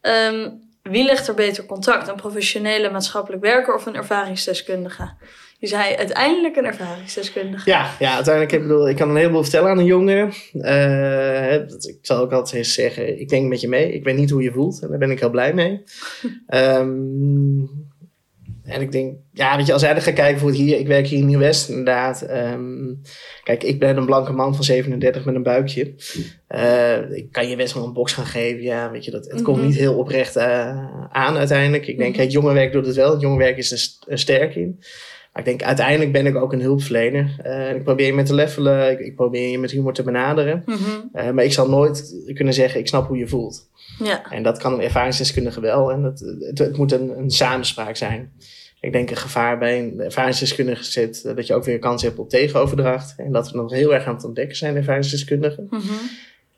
Um, wie legt er beter contact? Een professionele maatschappelijk werker of een ervaringsdeskundige? Je zei uiteindelijk een ervaringsdeskundige. Ja, ja uiteindelijk, ik bedoel, ik kan een heleboel vertellen aan een jongere. Uh, ik zal ook altijd eens zeggen, ik denk met je mee. Ik weet niet hoe je voelt en daar ben ik heel blij mee. um, en ik denk, ja, weet je, als jij er gaat kijken voor hier, ik werk hier in Nieuw-West inderdaad. Um, kijk, ik ben een blanke man van 37 met een buikje. Uh, ik kan je best wel een box gaan geven, ja, weet je, dat, het mm -hmm. komt niet heel oprecht uh, aan uiteindelijk. Ik denk, mm -hmm. jongerenwerk doet het wel, het jongerenwerk is er, er sterk in. Maar ik denk, uiteindelijk ben ik ook een hulpverlener. Uh, ik probeer je met te levelen, ik, ik, probeer je met humor te benaderen. Mm -hmm. uh, maar ik zal nooit kunnen zeggen, ik snap hoe je voelt. Ja. En dat kan een ervaringsdeskundige wel. En dat, het, het moet een, een samenspraak zijn. Ik denk een gevaar bij een ervaringsdeskundige zit dat je ook weer kans hebt op tegenoverdracht. En dat we nog heel erg aan het ontdekken zijn, ervaringsdeskundigen. Mm -hmm.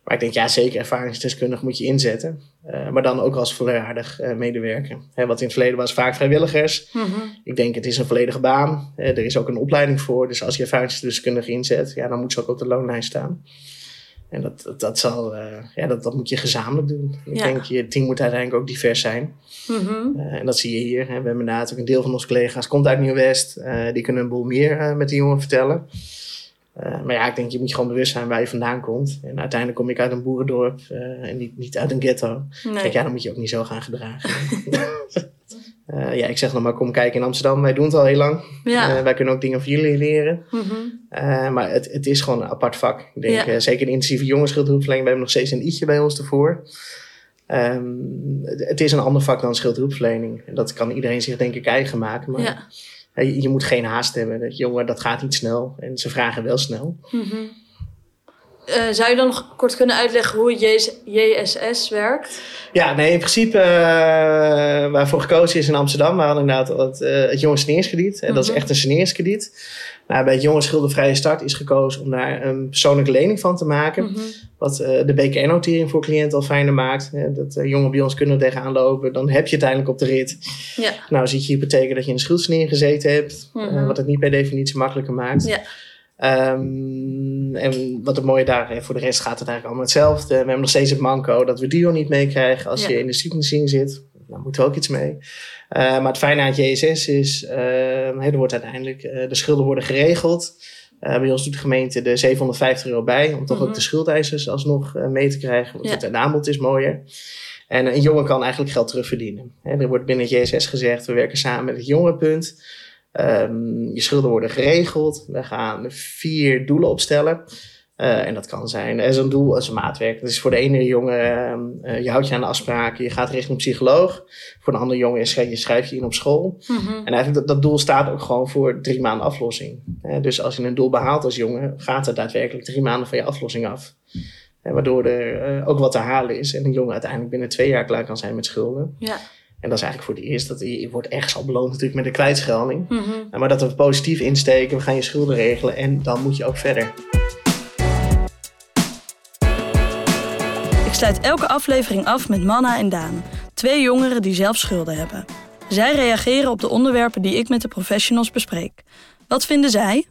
Maar ik denk, ja, zeker ervaringsdeskundig moet je inzetten. Uh, maar dan ook als volwaardig uh, medewerker. Hè, wat in het verleden was vaak vrijwilligers. Mm -hmm. Ik denk, het is een volledige baan. Uh, er is ook een opleiding voor. Dus als je ervaringsdeskundige inzet, ja, dan moet ze ook op de loonlijst staan. En dat, dat, dat, zal, uh, ja, dat, dat moet je gezamenlijk doen. Ik Ja. denk, je team moet uiteindelijk ook divers zijn. Mhm. Uh, en dat zie je hier. Hè. We hebben inderdaad ook een deel van onze collega's komt uit Nieuw-West. Uh, die kunnen een boel meer met de jongen vertellen. Maar ja, ik denk, je moet je gewoon bewust zijn waar je vandaan komt. En uiteindelijk kom ik uit een boerendorp en niet, niet uit een ghetto. Nee. Kijk, ja, dan moet je ook niet zo gaan gedragen. uh, ja, ik zeg nog maar, kom kijken in Amsterdam. Wij doen het al heel lang. Ja. Uh, wij kunnen ook dingen van jullie leren. Mhm. Uh, maar het, het is gewoon een apart vak. Ik denk, Ja. zeker in de intensieve jongensschuldhulpverlening, we hebben nog steeds een i'tje bij ons ervoor. Um, het, het is een ander vak dan schuldhulpverlening. En dat kan iedereen zich denk ik eigen maken. Maar Ja. je, je moet geen haast hebben. Dat, jongen, dat gaat niet snel. En ze vragen wel snel. Mhm. Eh, zou je dan nog kort kunnen uitleggen hoe JS JSS werkt? Ja, nee, in principe uh, waarvoor gekozen is in Amsterdam, we hadden inderdaad het, uh, het jonge. En dat is Mhm. echt een saneringskrediet. Nou, bij het jonge schuldenvrije start is gekozen om daar een persoonlijke lening van te maken. Mhm. Wat de BKN-notering voor cliënten al fijner maakt. Dat jongen bij ons kunnen tegenaan lopen. Dan heb je het uiteindelijk op de rit. Ja. Nou, ziet je hypotheek dat je in een schuldsanering gezeten hebt. Mhm. wat het niet per definitie makkelijker maakt. Ja. Um, en wat het mooie daar, hè, voor de rest gaat het eigenlijk allemaal hetzelfde. We hebben nog steeds het manco dat we Dio niet meekrijgen als Ja. je in de studentenzien zit. Daar moeten we ook iets mee. Uh, maar het fijne aan het JSS is, uh, er wordt uiteindelijk, uh, de schulden worden geregeld. Bij ons doet de gemeente de 750 euro bij, om toch ook Mhm. de schuldeisers alsnog mee te krijgen. Want Ja. het aanbod is mooier. En een jongen kan eigenlijk geld terugverdienen. Hè, er wordt binnen het JSS gezegd, we werken samen met het jongerenpunt. Ehm, je schulden worden geregeld. We gaan vier doelen opstellen. Uh, en dat kan zijn, er is een doel, als een maatwerk. Dat is voor de ene jongen, uh, je houdt je aan de afspraken, je gaat richting een psycholoog. Voor de andere jongen is je schrijf je in op school. Mhm. En eigenlijk dat, dat doel staat ook gewoon voor drie maanden aflossing. Uh, dus als je een doel behaalt als jongen, gaat er daadwerkelijk drie maanden van je aflossing af. waardoor er ook wat te halen is en een jongen uiteindelijk binnen twee jaar klaar kan zijn met schulden. Ja. En dat is eigenlijk voor het eerst dat je, je wordt ergens al beloond natuurlijk met een kwijtschelding. Mhm. Maar dat we positief insteken, we gaan je schulden regelen en dan moet je ook verder. Ik sluit elke aflevering af met Manna en Daan, twee jongeren die zelf schulden hebben. Zij reageren op de onderwerpen die ik met de professionals bespreek. Wat vinden zij?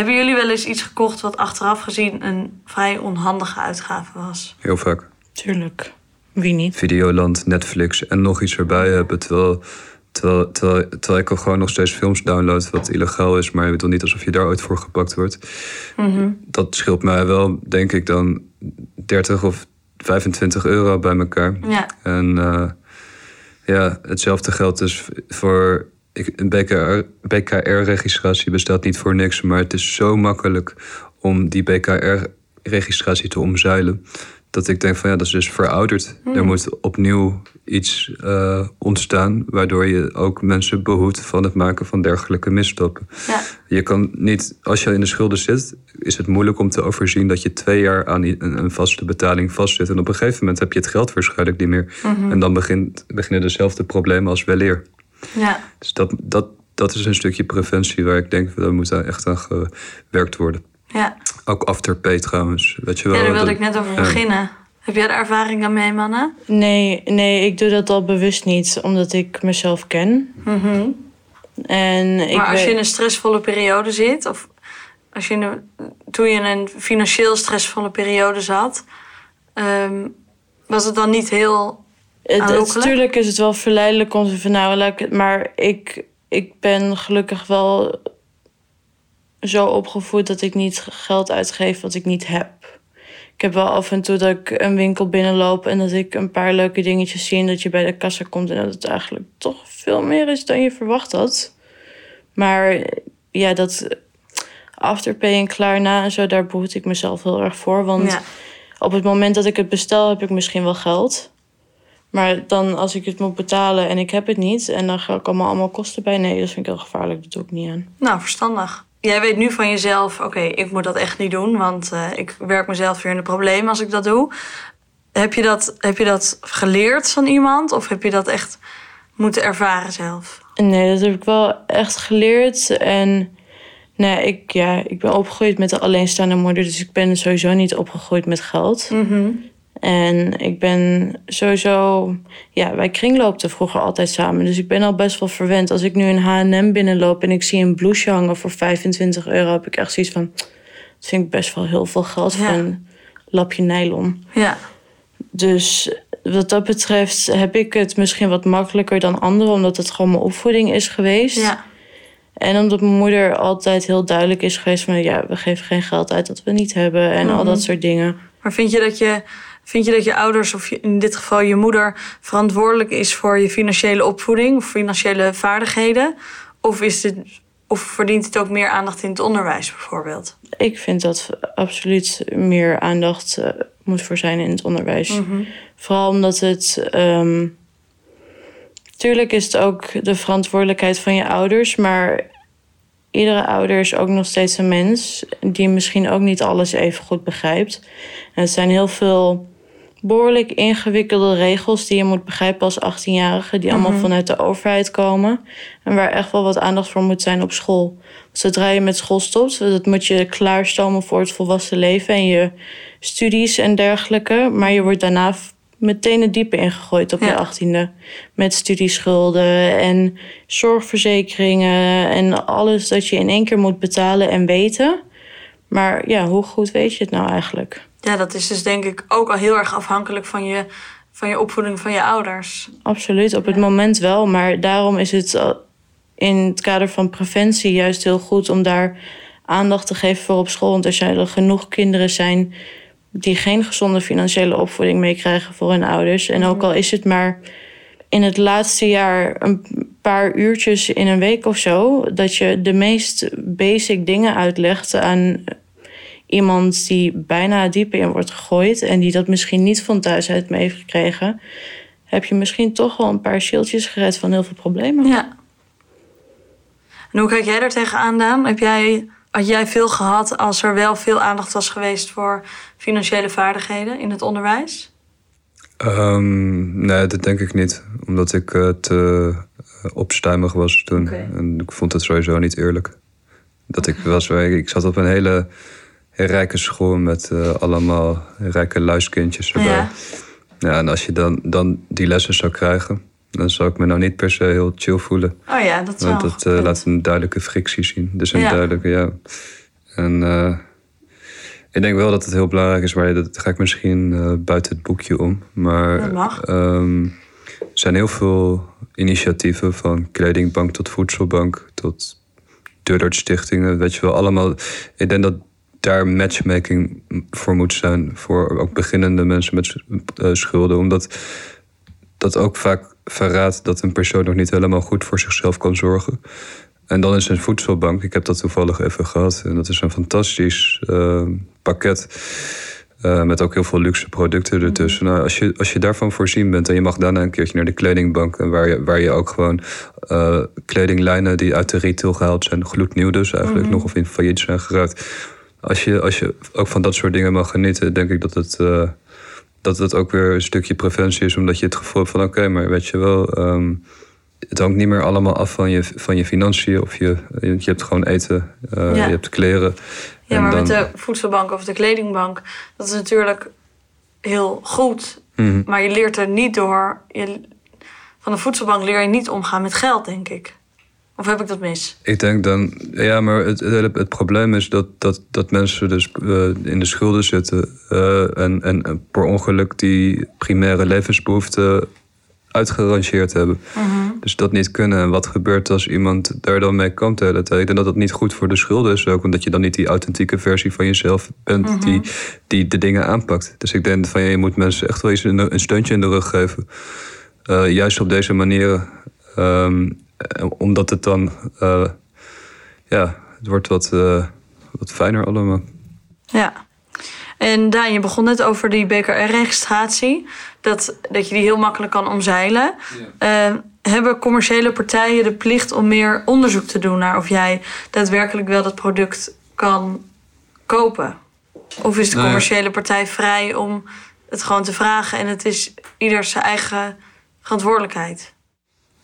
Hebben jullie wel eens iets gekocht wat achteraf gezien een vrij onhandige uitgave was? Heel vaak. Tuurlijk. Wie niet? Videoland, Netflix en nog iets erbij hebben. Terwijl, terwijl, terwijl, terwijl ik al gewoon nog steeds films download wat illegaal is. Maar je bedoelt niet alsof je daar ooit voor gepakt wordt. Dat scheelt mij wel, denk ik, dan 30 of 25 euro bij elkaar. Ja. En uh, ja, hetzelfde geldt dus voor. Ik, een BKR, BKR-registratie bestaat niet voor niks, maar het is zo makkelijk om die BKR-registratie te omzeilen. Dat ik denk van ja, dat is dus verouderd. Hmm. Er moet opnieuw iets uh, ontstaan, waardoor je ook mensen behoedt van het maken van dergelijke misstappen. Ja. Je kan niet, als je in de schulden zit, is het moeilijk om te overzien dat je twee jaar aan een, een vaste betaling vastzit. En op een gegeven moment heb je het geld waarschijnlijk niet meer. Mhm. En dan begint, beginnen dezelfde problemen als weleer. Ja. Dus dat, dat, dat is een stukje preventie waar ik denk, dat moet echt aan gewerkt worden. Ja. Ook afterpay trouwens, weet je wel. ja, daar wilde dat- ik net over ja. beginnen. Heb jij er ervaring aan mee, Manna? Nee, nee, ik doe dat al bewust niet, omdat ik mezelf ken. En ik maar als je in een stressvolle periode zit, of als je in een, toen je in een financieel stressvolle periode zat, ehm, was het dan niet heel. Het, natuurlijk is het wel verleidelijk om te van nou, maar ik, ik ben gelukkig wel zo opgevoed dat ik niet geld uitgeef wat ik niet heb. Ik heb wel af en toe dat ik een winkel binnenloop en dat ik een paar leuke dingetjes zie en dat je bij de kassa komt en dat het eigenlijk toch veel meer is dan je verwacht had. Maar ja, dat afterpay en klaarna en zo, daar behoed ik mezelf heel erg voor. Want Ja. op het moment dat ik het bestel, heb ik misschien wel geld. Maar dan als ik het moet betalen en ik heb het niet... en dan ga ik allemaal, allemaal kosten bij... nee, dat vind ik heel gevaarlijk, dat doe ik niet aan. Nou, verstandig. Jij weet nu van jezelf, oké, ik moet dat echt niet doen, want eh, ik werk mezelf weer in de problemen als ik dat doe. Heb je dat, heb je dat geleerd van iemand of heb je dat echt moeten ervaren zelf? Nee, dat heb ik wel echt geleerd. En nee, ik, ja, ik ben opgegroeid met een alleenstaande moeder... dus ik ben sowieso niet opgegroeid met geld. En ik ben sowieso... Ja, wij kringloopten vroeger altijd samen. Dus ik ben al best wel verwend. Als ik nu een H&M binnenloop en ik zie een blouseje hangen voor 25 euro... heb ik echt zoiets van... Dat vind ik best wel heel veel geld voor Ja. een lapje nylon. Ja, Dus wat dat betreft heb ik het misschien wat makkelijker dan anderen... omdat het gewoon mijn opvoeding is geweest. ja, En omdat mijn moeder altijd heel duidelijk is geweest van... ja, we geven geen geld uit dat we niet hebben en al dat soort dingen. maar vind je dat je, vind je dat je ouders, of in dit geval je moeder, verantwoordelijk is voor je financiële opvoeding of financiële vaardigheden? Of, is dit, of verdient het ook meer aandacht in het onderwijs bijvoorbeeld? Ik vind dat absoluut meer aandacht eh, moet voor zijn in het onderwijs. Vooral omdat het... ehm, tuurlijk is het ook de verantwoordelijkheid van je ouders... maar iedere ouder is ook nog steeds een mens... die misschien ook niet alles even goed begrijpt. En het zijn heel veel behoorlijk ingewikkelde regels... die je moet begrijpen als 18-jarige... die allemaal vanuit de overheid komen... en waar echt wel wat aandacht voor moet zijn op school. Zodra je met school stopt, dat moet je klaarstomen voor het volwassen leven... en je studies en dergelijke. Maar je wordt daarna meteen het diepe ingegooid op Ja. je achttiende. Met studieschulden en zorgverzekeringen... en alles dat je in één keer moet betalen en weten. Maar ja, hoe goed weet je het nou eigenlijk? Ja, dat is dus denk ik ook al heel erg afhankelijk van je van je opvoeding van je ouders. Absoluut, op het moment wel. Maar daarom is het in het kader van preventie juist heel goed om daar aandacht te geven voor op school. Want als er genoeg kinderen zijn die geen gezonde financiële opvoeding meekrijgen voor hun ouders. En ook al is het maar in het laatste jaar een paar uurtjes in een week of zo, dat je de meest basic dingen uitlegt aan iemand die bijna diep in wordt gegooid en die dat misschien niet van thuis uit mee heeft gekregen, heb je misschien toch wel een paar shieldjes gered van heel veel problemen. Ja. En hoe kijk jij er tegenaan, Daan? Heb jij, had jij veel gehad als er wel veel aandacht was geweest voor financiële vaardigheden in het onderwijs? Um, nee, dat denk ik niet. Omdat ik uh, te uh, opstuimig was toen. En ik vond het sowieso niet eerlijk. Dat ik was, ik zat op een hele rijke school met uh, allemaal rijke luiskindjes erbij. Ja. ja. en als je dan, dan die lessen zou krijgen, dan zou ik me nou niet per se heel chill voelen. Oh ja, dat Want dat uh, laat een duidelijke frictie zien. Dus een ja. duidelijke, ja. En uh, ik denk wel dat het heel belangrijk is, maar dat ga ik misschien buiten het boekje om. Maar um, er zijn heel veel initiatieven, van kledingbank tot voedselbank tot Deurdarts-stichtingen. Weet je wel, allemaal. Ik denk dat daar matchmaking voor moet zijn. Voor ook beginnende mensen met uh, schulden. Omdat dat ook vaak verraadt dat een persoon nog niet helemaal goed voor zichzelf kan zorgen. En dan is een voedselbank, ik heb dat toevallig even gehad. En dat is een fantastisch uh, pakket. Uh, met ook heel veel luxe producten ertussen. Nou, als, je, als je daarvan voorzien bent en je mag daarna een keertje naar de kledingbank. Waar je, waar je ook gewoon uh, kledinglijnen die uit de retail gehaald zijn, gloednieuw dus eigenlijk, mm -hmm. nog of in failliet zijn geraakt. Als je, als je ook van dat soort dingen mag genieten, denk ik dat het dat het ook weer een stukje preventie is, omdat je het gevoel hebt van oké, okay, maar weet je wel, um, het hangt niet meer allemaal af van je, van je financiën of je, je hebt gewoon eten, uh, ja. je hebt kleren. Ja, maar dan... met de voedselbank of de kledingbank, dat is natuurlijk heel goed, Mhm. mm -hmm. maar je leert er niet door. Je, van de voedselbank leer je niet omgaan met geld, denk ik. Of heb ik dat mis? Ik denk dan, ja, maar het, het, het probleem is dat, dat, dat mensen dus uh, in de schulden zitten uh, en, en per ongeluk die primaire levensbehoeften uitgerangeerd hebben. -hmm. Dus dat niet kunnen. En wat gebeurt als iemand daar dan mee tijd? Ik denk dat dat niet goed voor de schulden is ook. Omdat je dan niet die authentieke versie van jezelf bent Mhm. die, die de dingen aanpakt. Dus ik denk van ja, je moet mensen echt wel eens een, een steuntje in de rug geven. Uh, juist op deze manieren. Um, omdat het dan, uh, ja, het wordt wat, uh, wat fijner allemaal. Ja. En Daan, je begon net over die BKR-registratie. Dat, dat je die heel makkelijk kan omzeilen. Ja. Uh, hebben commerciële partijen de plicht om meer onderzoek te doen naar of jij daadwerkelijk wel dat product kan kopen? Of is de Nee. commerciële partij vrij om het gewoon te vragen en het is ieder zijn eigen verantwoordelijkheid?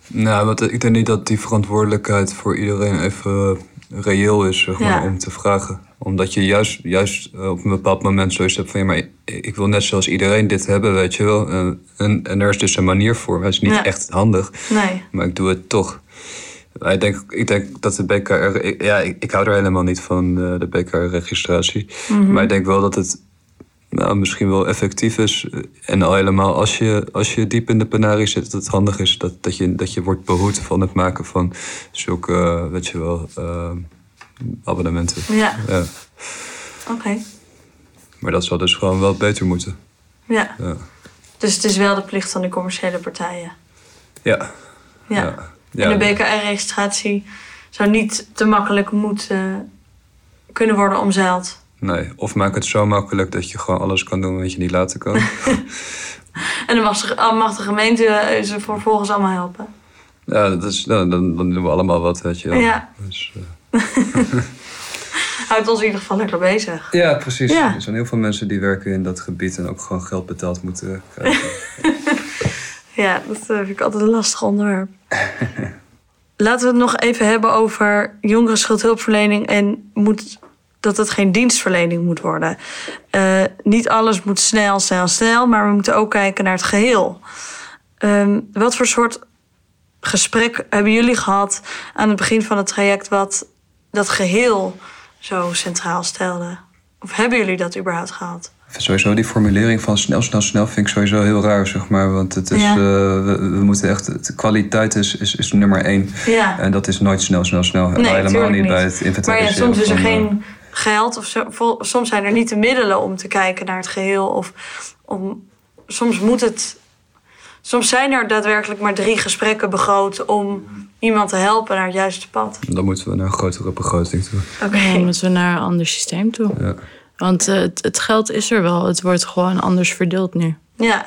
Nou, want ik denk niet dat die verantwoordelijkheid voor iedereen even reëel is zeg maar, Ja. om te vragen. Omdat je juist, juist eh, op een bepaald moment zoiets hebt van... ja, maar ik, ik wil net zoals iedereen dit hebben, weet je wel. En, en, en er is dus een manier voor. Het is niet Ja. echt handig, Nee. maar ik doe het toch. Ik denk, ik denk dat de BKR... ik- ja, ik, ik hou er helemaal niet van, eh, de BKR-registratie. Mhm. Maar ik denk wel dat het nou, misschien wel effectief is. En al helemaal als je, als je diep in de penarie zit, dat het handig is dat, dat, je, dat je wordt behoed van het maken van zulke, eh, weet je wel, eh, abonnementen. Ja, Ja. oké. Maar dat zal dus gewoon wel beter moeten. Ja. Ja. Dus het is wel de plicht van de commerciële partijen. Ja. Ja. Ja. En de BKR-registratie zou niet te makkelijk moeten kunnen worden omzeild. Nee, of maak het zo makkelijk dat je gewoon alles kan doen wat je niet laten kan. En dan mag, ze- mag de gemeente eh, ze vervolgens allemaal helpen. ja, dat is, nou, dan, dan doen we allemaal wat, weet je wel. Ja. Dus, eh, Houdt ons in ieder geval lekker bezig. ja, precies. Ja. Er zijn heel veel mensen die werken in dat gebied en ook gewoon geld betaald moeten krijgen. Ja, dat eh, vind ik altijd een lastig onderwerp. Laten we het nog even hebben over jongeren schuldhulpverlening en moet, dat het geen dienstverlening moet worden. Eh, niet alles moet snel, snel, snel, maar we moeten ook kijken naar het geheel. Ehm, wat voor soort gesprek hebben jullie gehad aan het begin van het traject wat dat geheel zo centraal stelde? Of hebben jullie dat überhaupt gehad? Sowieso die formulering van snel, snel, snel vind ik sowieso heel raar, zeg maar. Want het is, Ja. eh, we, we moeten echt, de kwaliteit is, is, is nummer één. Ja. En dat is nooit snel, snel, snel. Nee, Helemaal niet niet. bij het Maar ja, inventariseren. soms is er eh, geen geld of zo, soms zijn er niet de middelen om te kijken naar het geheel. Of om, soms moet het. Soms zijn er daadwerkelijk maar drie gesprekken begroot om iemand te helpen naar het juiste pad. Dan moeten we naar een grotere begroting toe. Oké. Dan moeten we naar een ander systeem toe. Ja. Want eh, het, het geld is er wel. Het wordt gewoon anders verdeeld nu. Ja.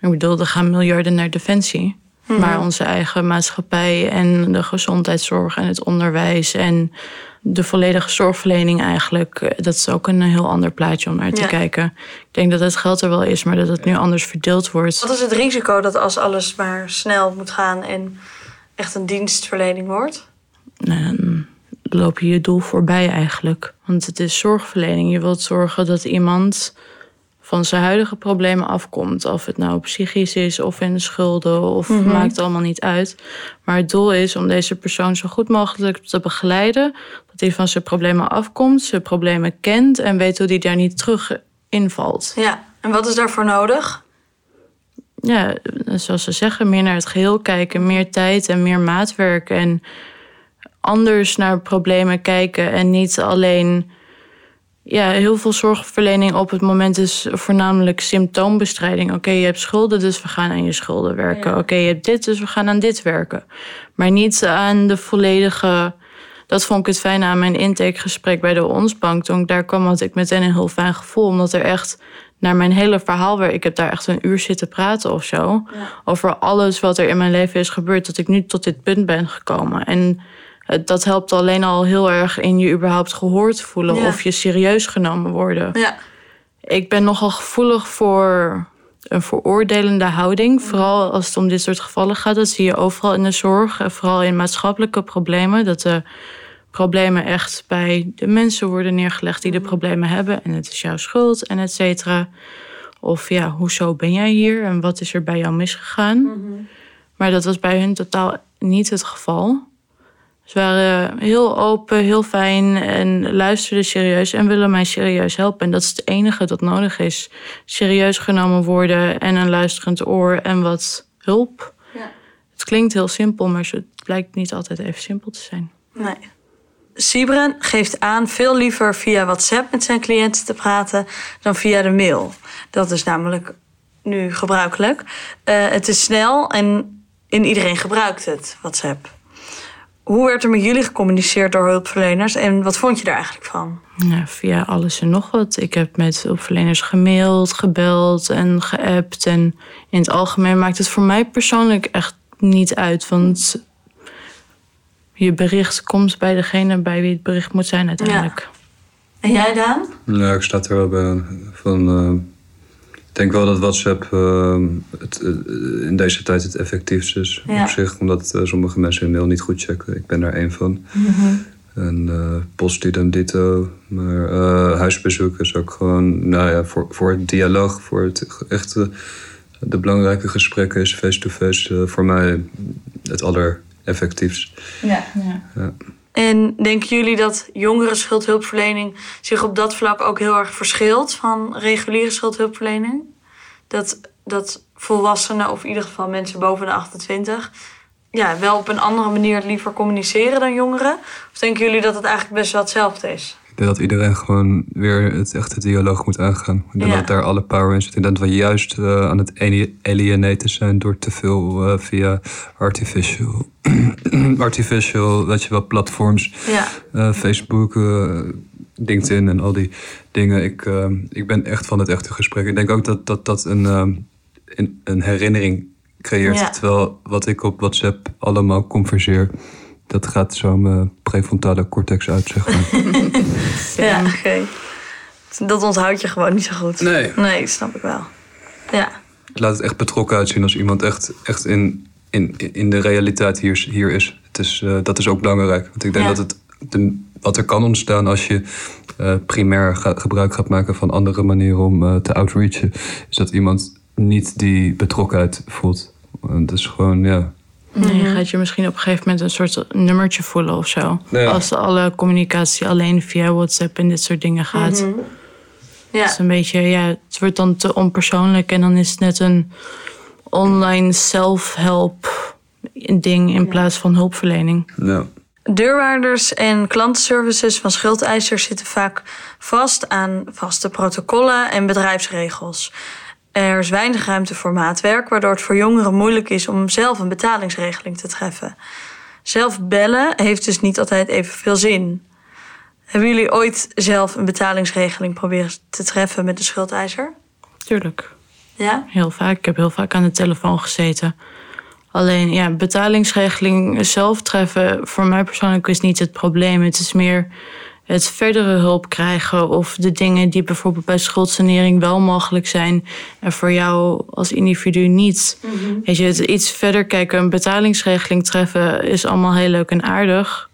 Ik bedoel, er gaan miljarden naar defensie. Mhm. Maar onze eigen maatschappij en de gezondheidszorg en het onderwijs en de volledige zorgverlening eigenlijk, eh, dat is ook een heel ander plaatje om naar te Ja. kijken. Ik denk dat het geld er wel is, maar dat het nu anders verdeeld wordt. Wat is het risico dat als alles maar snel moet gaan en echt een dienstverlening wordt? Dan loop je je doel voorbij eigenlijk. Want het is zorgverlening. Je wilt zorgen dat iemand van zijn huidige problemen afkomt. Of het nou psychisch is of in de schulden of maakt allemaal niet uit. Maar het doel is om deze persoon zo goed mogelijk te begeleiden. Dat hij van zijn problemen afkomt, zijn problemen kent en weet hoe hij daar niet terug invalt. Ja. En wat is daarvoor nodig? ja, zoals ze zeggen, meer naar het geheel kijken, meer tijd en meer maatwerk en anders naar problemen kijken en niet alleen. Ja, heel veel zorgverlening op het moment is voornamelijk symptoombestrijding. Oké, je hebt schulden, dus we gaan aan je schulden werken. Oké, je hebt dit, dus we gaan aan dit werken. Maar niet aan de volledige. Dat vond ik het fijne aan mijn intakegesprek bij de Onsbank. Toen ik daar kwam, had ik meteen een heel fijn gevoel. Omdat er echt naar mijn hele verhaal weer... Ik heb daar echt een uur zitten praten of zo. Over alles wat er in mijn leven is gebeurd. Dat ik nu tot dit punt ben gekomen. En dat helpt alleen al heel erg in je überhaupt gehoord voelen. Ja. Of je serieus genomen worden. Ja. Ik ben nogal gevoelig voor een veroordelende houding. Vooral als het om dit soort gevallen gaat. Dat zie je overal in de zorg. En vooral in maatschappelijke problemen. Dat de problemen echt bij de mensen worden neergelegd die de problemen hebben. En het is jouw schuld en et cetera. Of ja, hoezo ben jij hier? En wat is er bij jou misgegaan? Maar dat was bij hun totaal niet het geval. Ze waren heel open, heel fijn en luisterden serieus en willen mij serieus helpen. En dat is het enige dat nodig is. Serieus genomen worden en een luisterend oor en wat hulp. Ja. Het klinkt heel simpel, maar het blijkt niet altijd even simpel te zijn. Nee. Sibren geeft aan veel liever via WhatsApp met zijn cliënten te praten dan via de mail. Dat is namelijk nu gebruikelijk. Eh, het is snel en in iedereen gebruikt het, WhatsApp. Hoe werd er met jullie gecommuniceerd door hulpverleners en wat vond je daar eigenlijk van? Ja, via alles en nog wat. Ik heb met hulpverleners gemaild, gebeld en geappt. En in het algemeen maakt het voor mij persoonlijk echt niet uit. Want je bericht komt bij degene bij wie het bericht moet zijn uiteindelijk. En jij, Daan? Ja, ik sta er wel bij. Van, eh, denk wel dat WhatsApp eh, het, eh, in deze tijd het effectiefst is Ja. op zich. Omdat eh, sommige mensen hun mail niet goed checken. Ik ben daar één van. En eh post idem dito. Maar eh, huisbezoek is ook gewoon, nou ja, voor, voor het dialoog, voor het echte, de belangrijke gesprekken is face-to-face eh, voor mij het allereffectiefst. Ja. En denken jullie dat jongere schuldhulpverlening zich op dat vlak ook heel erg verschilt van reguliere schuldhulpverlening? Dat, dat volwassenen, of in ieder geval mensen boven de 28, ja, wel op een andere manier liever communiceren dan jongeren? Of denken jullie dat het eigenlijk best wel hetzelfde is? Ik denk dat iedereen gewoon weer het echte dialoog moet aangaan. Ik denk Ja. dat daar alle power in zit. Ik denk dat we juist eh, aan het ali- alienaten zijn door te veel eh, via artificial, artificial, weet je wel, platforms. Ja. eh, Facebook, LinkedIn en al die dingen. Ik, ik ben echt van het echte gesprek. Ik denk ook dat dat, dat een, een, een herinnering creëert. Ja. Terwijl wat ik op WhatsApp allemaal converseer... dat gaat zo mijn prefrontale cortex uit, zeg maar. Ja, oké. Dat onthoud je gewoon niet zo goed. Nee. Nee, snap ik wel. Ja. laat het echt betrokken uitzien als iemand echt, echt in, in, in de realiteit hier, hier is. Het is eh, dat is ook belangrijk. Want ik denk Ja. dat het de, wat er kan ontstaan als je eh, primair ga- gebruik gaat maken van andere manieren om eh, te outreachen, is dat iemand niet die betrokkenheid voelt. Het is gewoon, ja. Nee, je gaat je misschien op een gegeven moment een soort nummertje voelen of zo. Ja. Als alle communicatie alleen via WhatsApp en dit soort dingen gaat. Ja. Het is een beetje, ja, het wordt dan te onpersoonlijk en dan is het net een online self-help ding in plaats van hulpverlening. Ja. Deurwaarders en klantenservices van schuldeisers zitten vaak vast aan vaste protocollen en bedrijfsregels. Er is weinig ruimte voor maatwerk, waardoor het voor jongeren moeilijk is om zelf een betalingsregeling te treffen. Zelf bellen heeft dus niet altijd evenveel zin. Hebben jullie ooit zelf een betalingsregeling proberen te treffen met de schuldeiser? Tuurlijk. Ja? Heel vaak. Ik heb heel vaak aan de telefoon gezeten. Alleen ja, betalingsregeling zelf treffen, voor mij persoonlijk is niet het probleem. Het is meer het verdere hulp krijgen of de dingen die bijvoorbeeld bij schuldsanering wel mogelijk zijn en voor jou als individu niet. Mm Weet je, het iets verder kijken, een betalingsregeling treffen is allemaal heel leuk en aardig.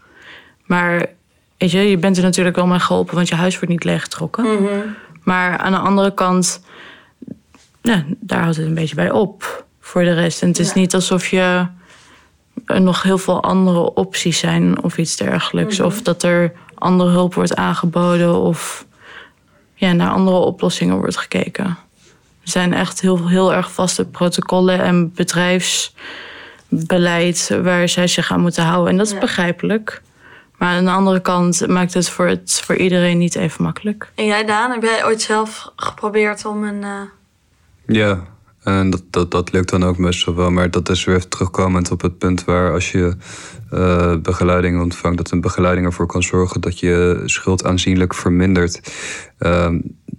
Maar weet je, je bent er natuurlijk wel mee geholpen, want je huis wordt niet leeggetrokken. Mm Maar aan de andere kant, daar houdt het een beetje bij op voor de rest. En het is niet alsof je er nog heel veel andere opties zijn of iets dergelijks. Mhm. Of dat er andere hulp wordt aangeboden of ja, naar andere oplossingen wordt gekeken. Er zijn echt heel, heel erg vaste protocollen en bedrijfsbeleid waar zij zich aan moeten houden. En dat is begrijpelijk. Maar aan de andere kant maakt het voor, het voor iedereen niet even makkelijk. En jij, Daan, heb jij ooit zelf geprobeerd om een. Uh... Ja, en dat, dat, dat lukt dan ook meestal wel. Maar dat is weer terugkomend op het punt waar als je uh, begeleiding ontvangt, dat een begeleiding ervoor kan zorgen dat je schuld aanzienlijk vermindert. Uh,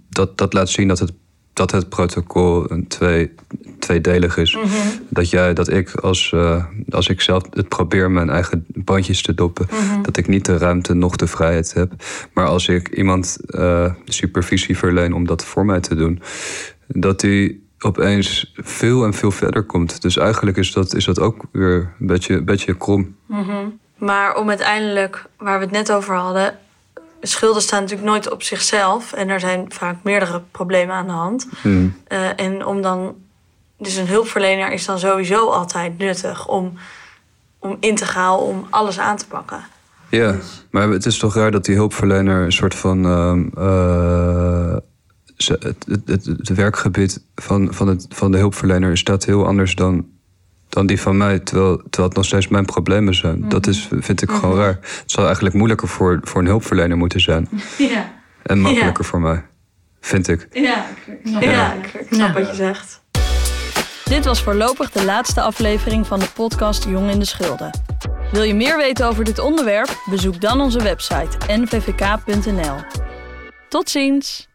dat, dat laat zien dat het, dat het protocol een twee, tweedelig is. Mm -hmm. Dat jij, dat ik als, uh, als ik zelf het probeer mijn eigen bandjes te doppen, mm -hmm. dat ik niet de ruimte nog de vrijheid heb. Maar als ik iemand uh, supervisie verleen om dat voor mij te doen, dat die opeens veel en veel verder komt. Dus eigenlijk is dat, is dat ook weer een beetje, een beetje krom. Mm -hmm. Maar om uiteindelijk, waar we het net over hadden, schulden staan natuurlijk nooit op zichzelf. En er zijn vaak meerdere problemen aan de hand. Mm. Uh, en om dan, dus een hulpverlener is dan sowieso altijd nuttig om, om integraal om alles aan te pakken. Ja, maar het is toch raar dat die hulpverlener een soort van. Uh, uh, het, het, het, werkgebied van, van, het, van de hulpverlener staat heel anders dan, dan die van mij. Terwijl, terwijl het nog steeds mijn problemen zijn. Mm -hmm. Dat is, vind ik mm -hmm. gewoon raar. Het zou eigenlijk moeilijker voor, voor een hulpverlener moeten zijn. Ja. En makkelijker ja. voor mij. Vind ik. Ja, ja. ja ik snap wat je zegt. Dit was voorlopig de laatste aflevering van de podcast Jong in de Schulden. Wil je meer weten over dit onderwerp? Bezoek dan onze website nvvk.nl. Tot ziens!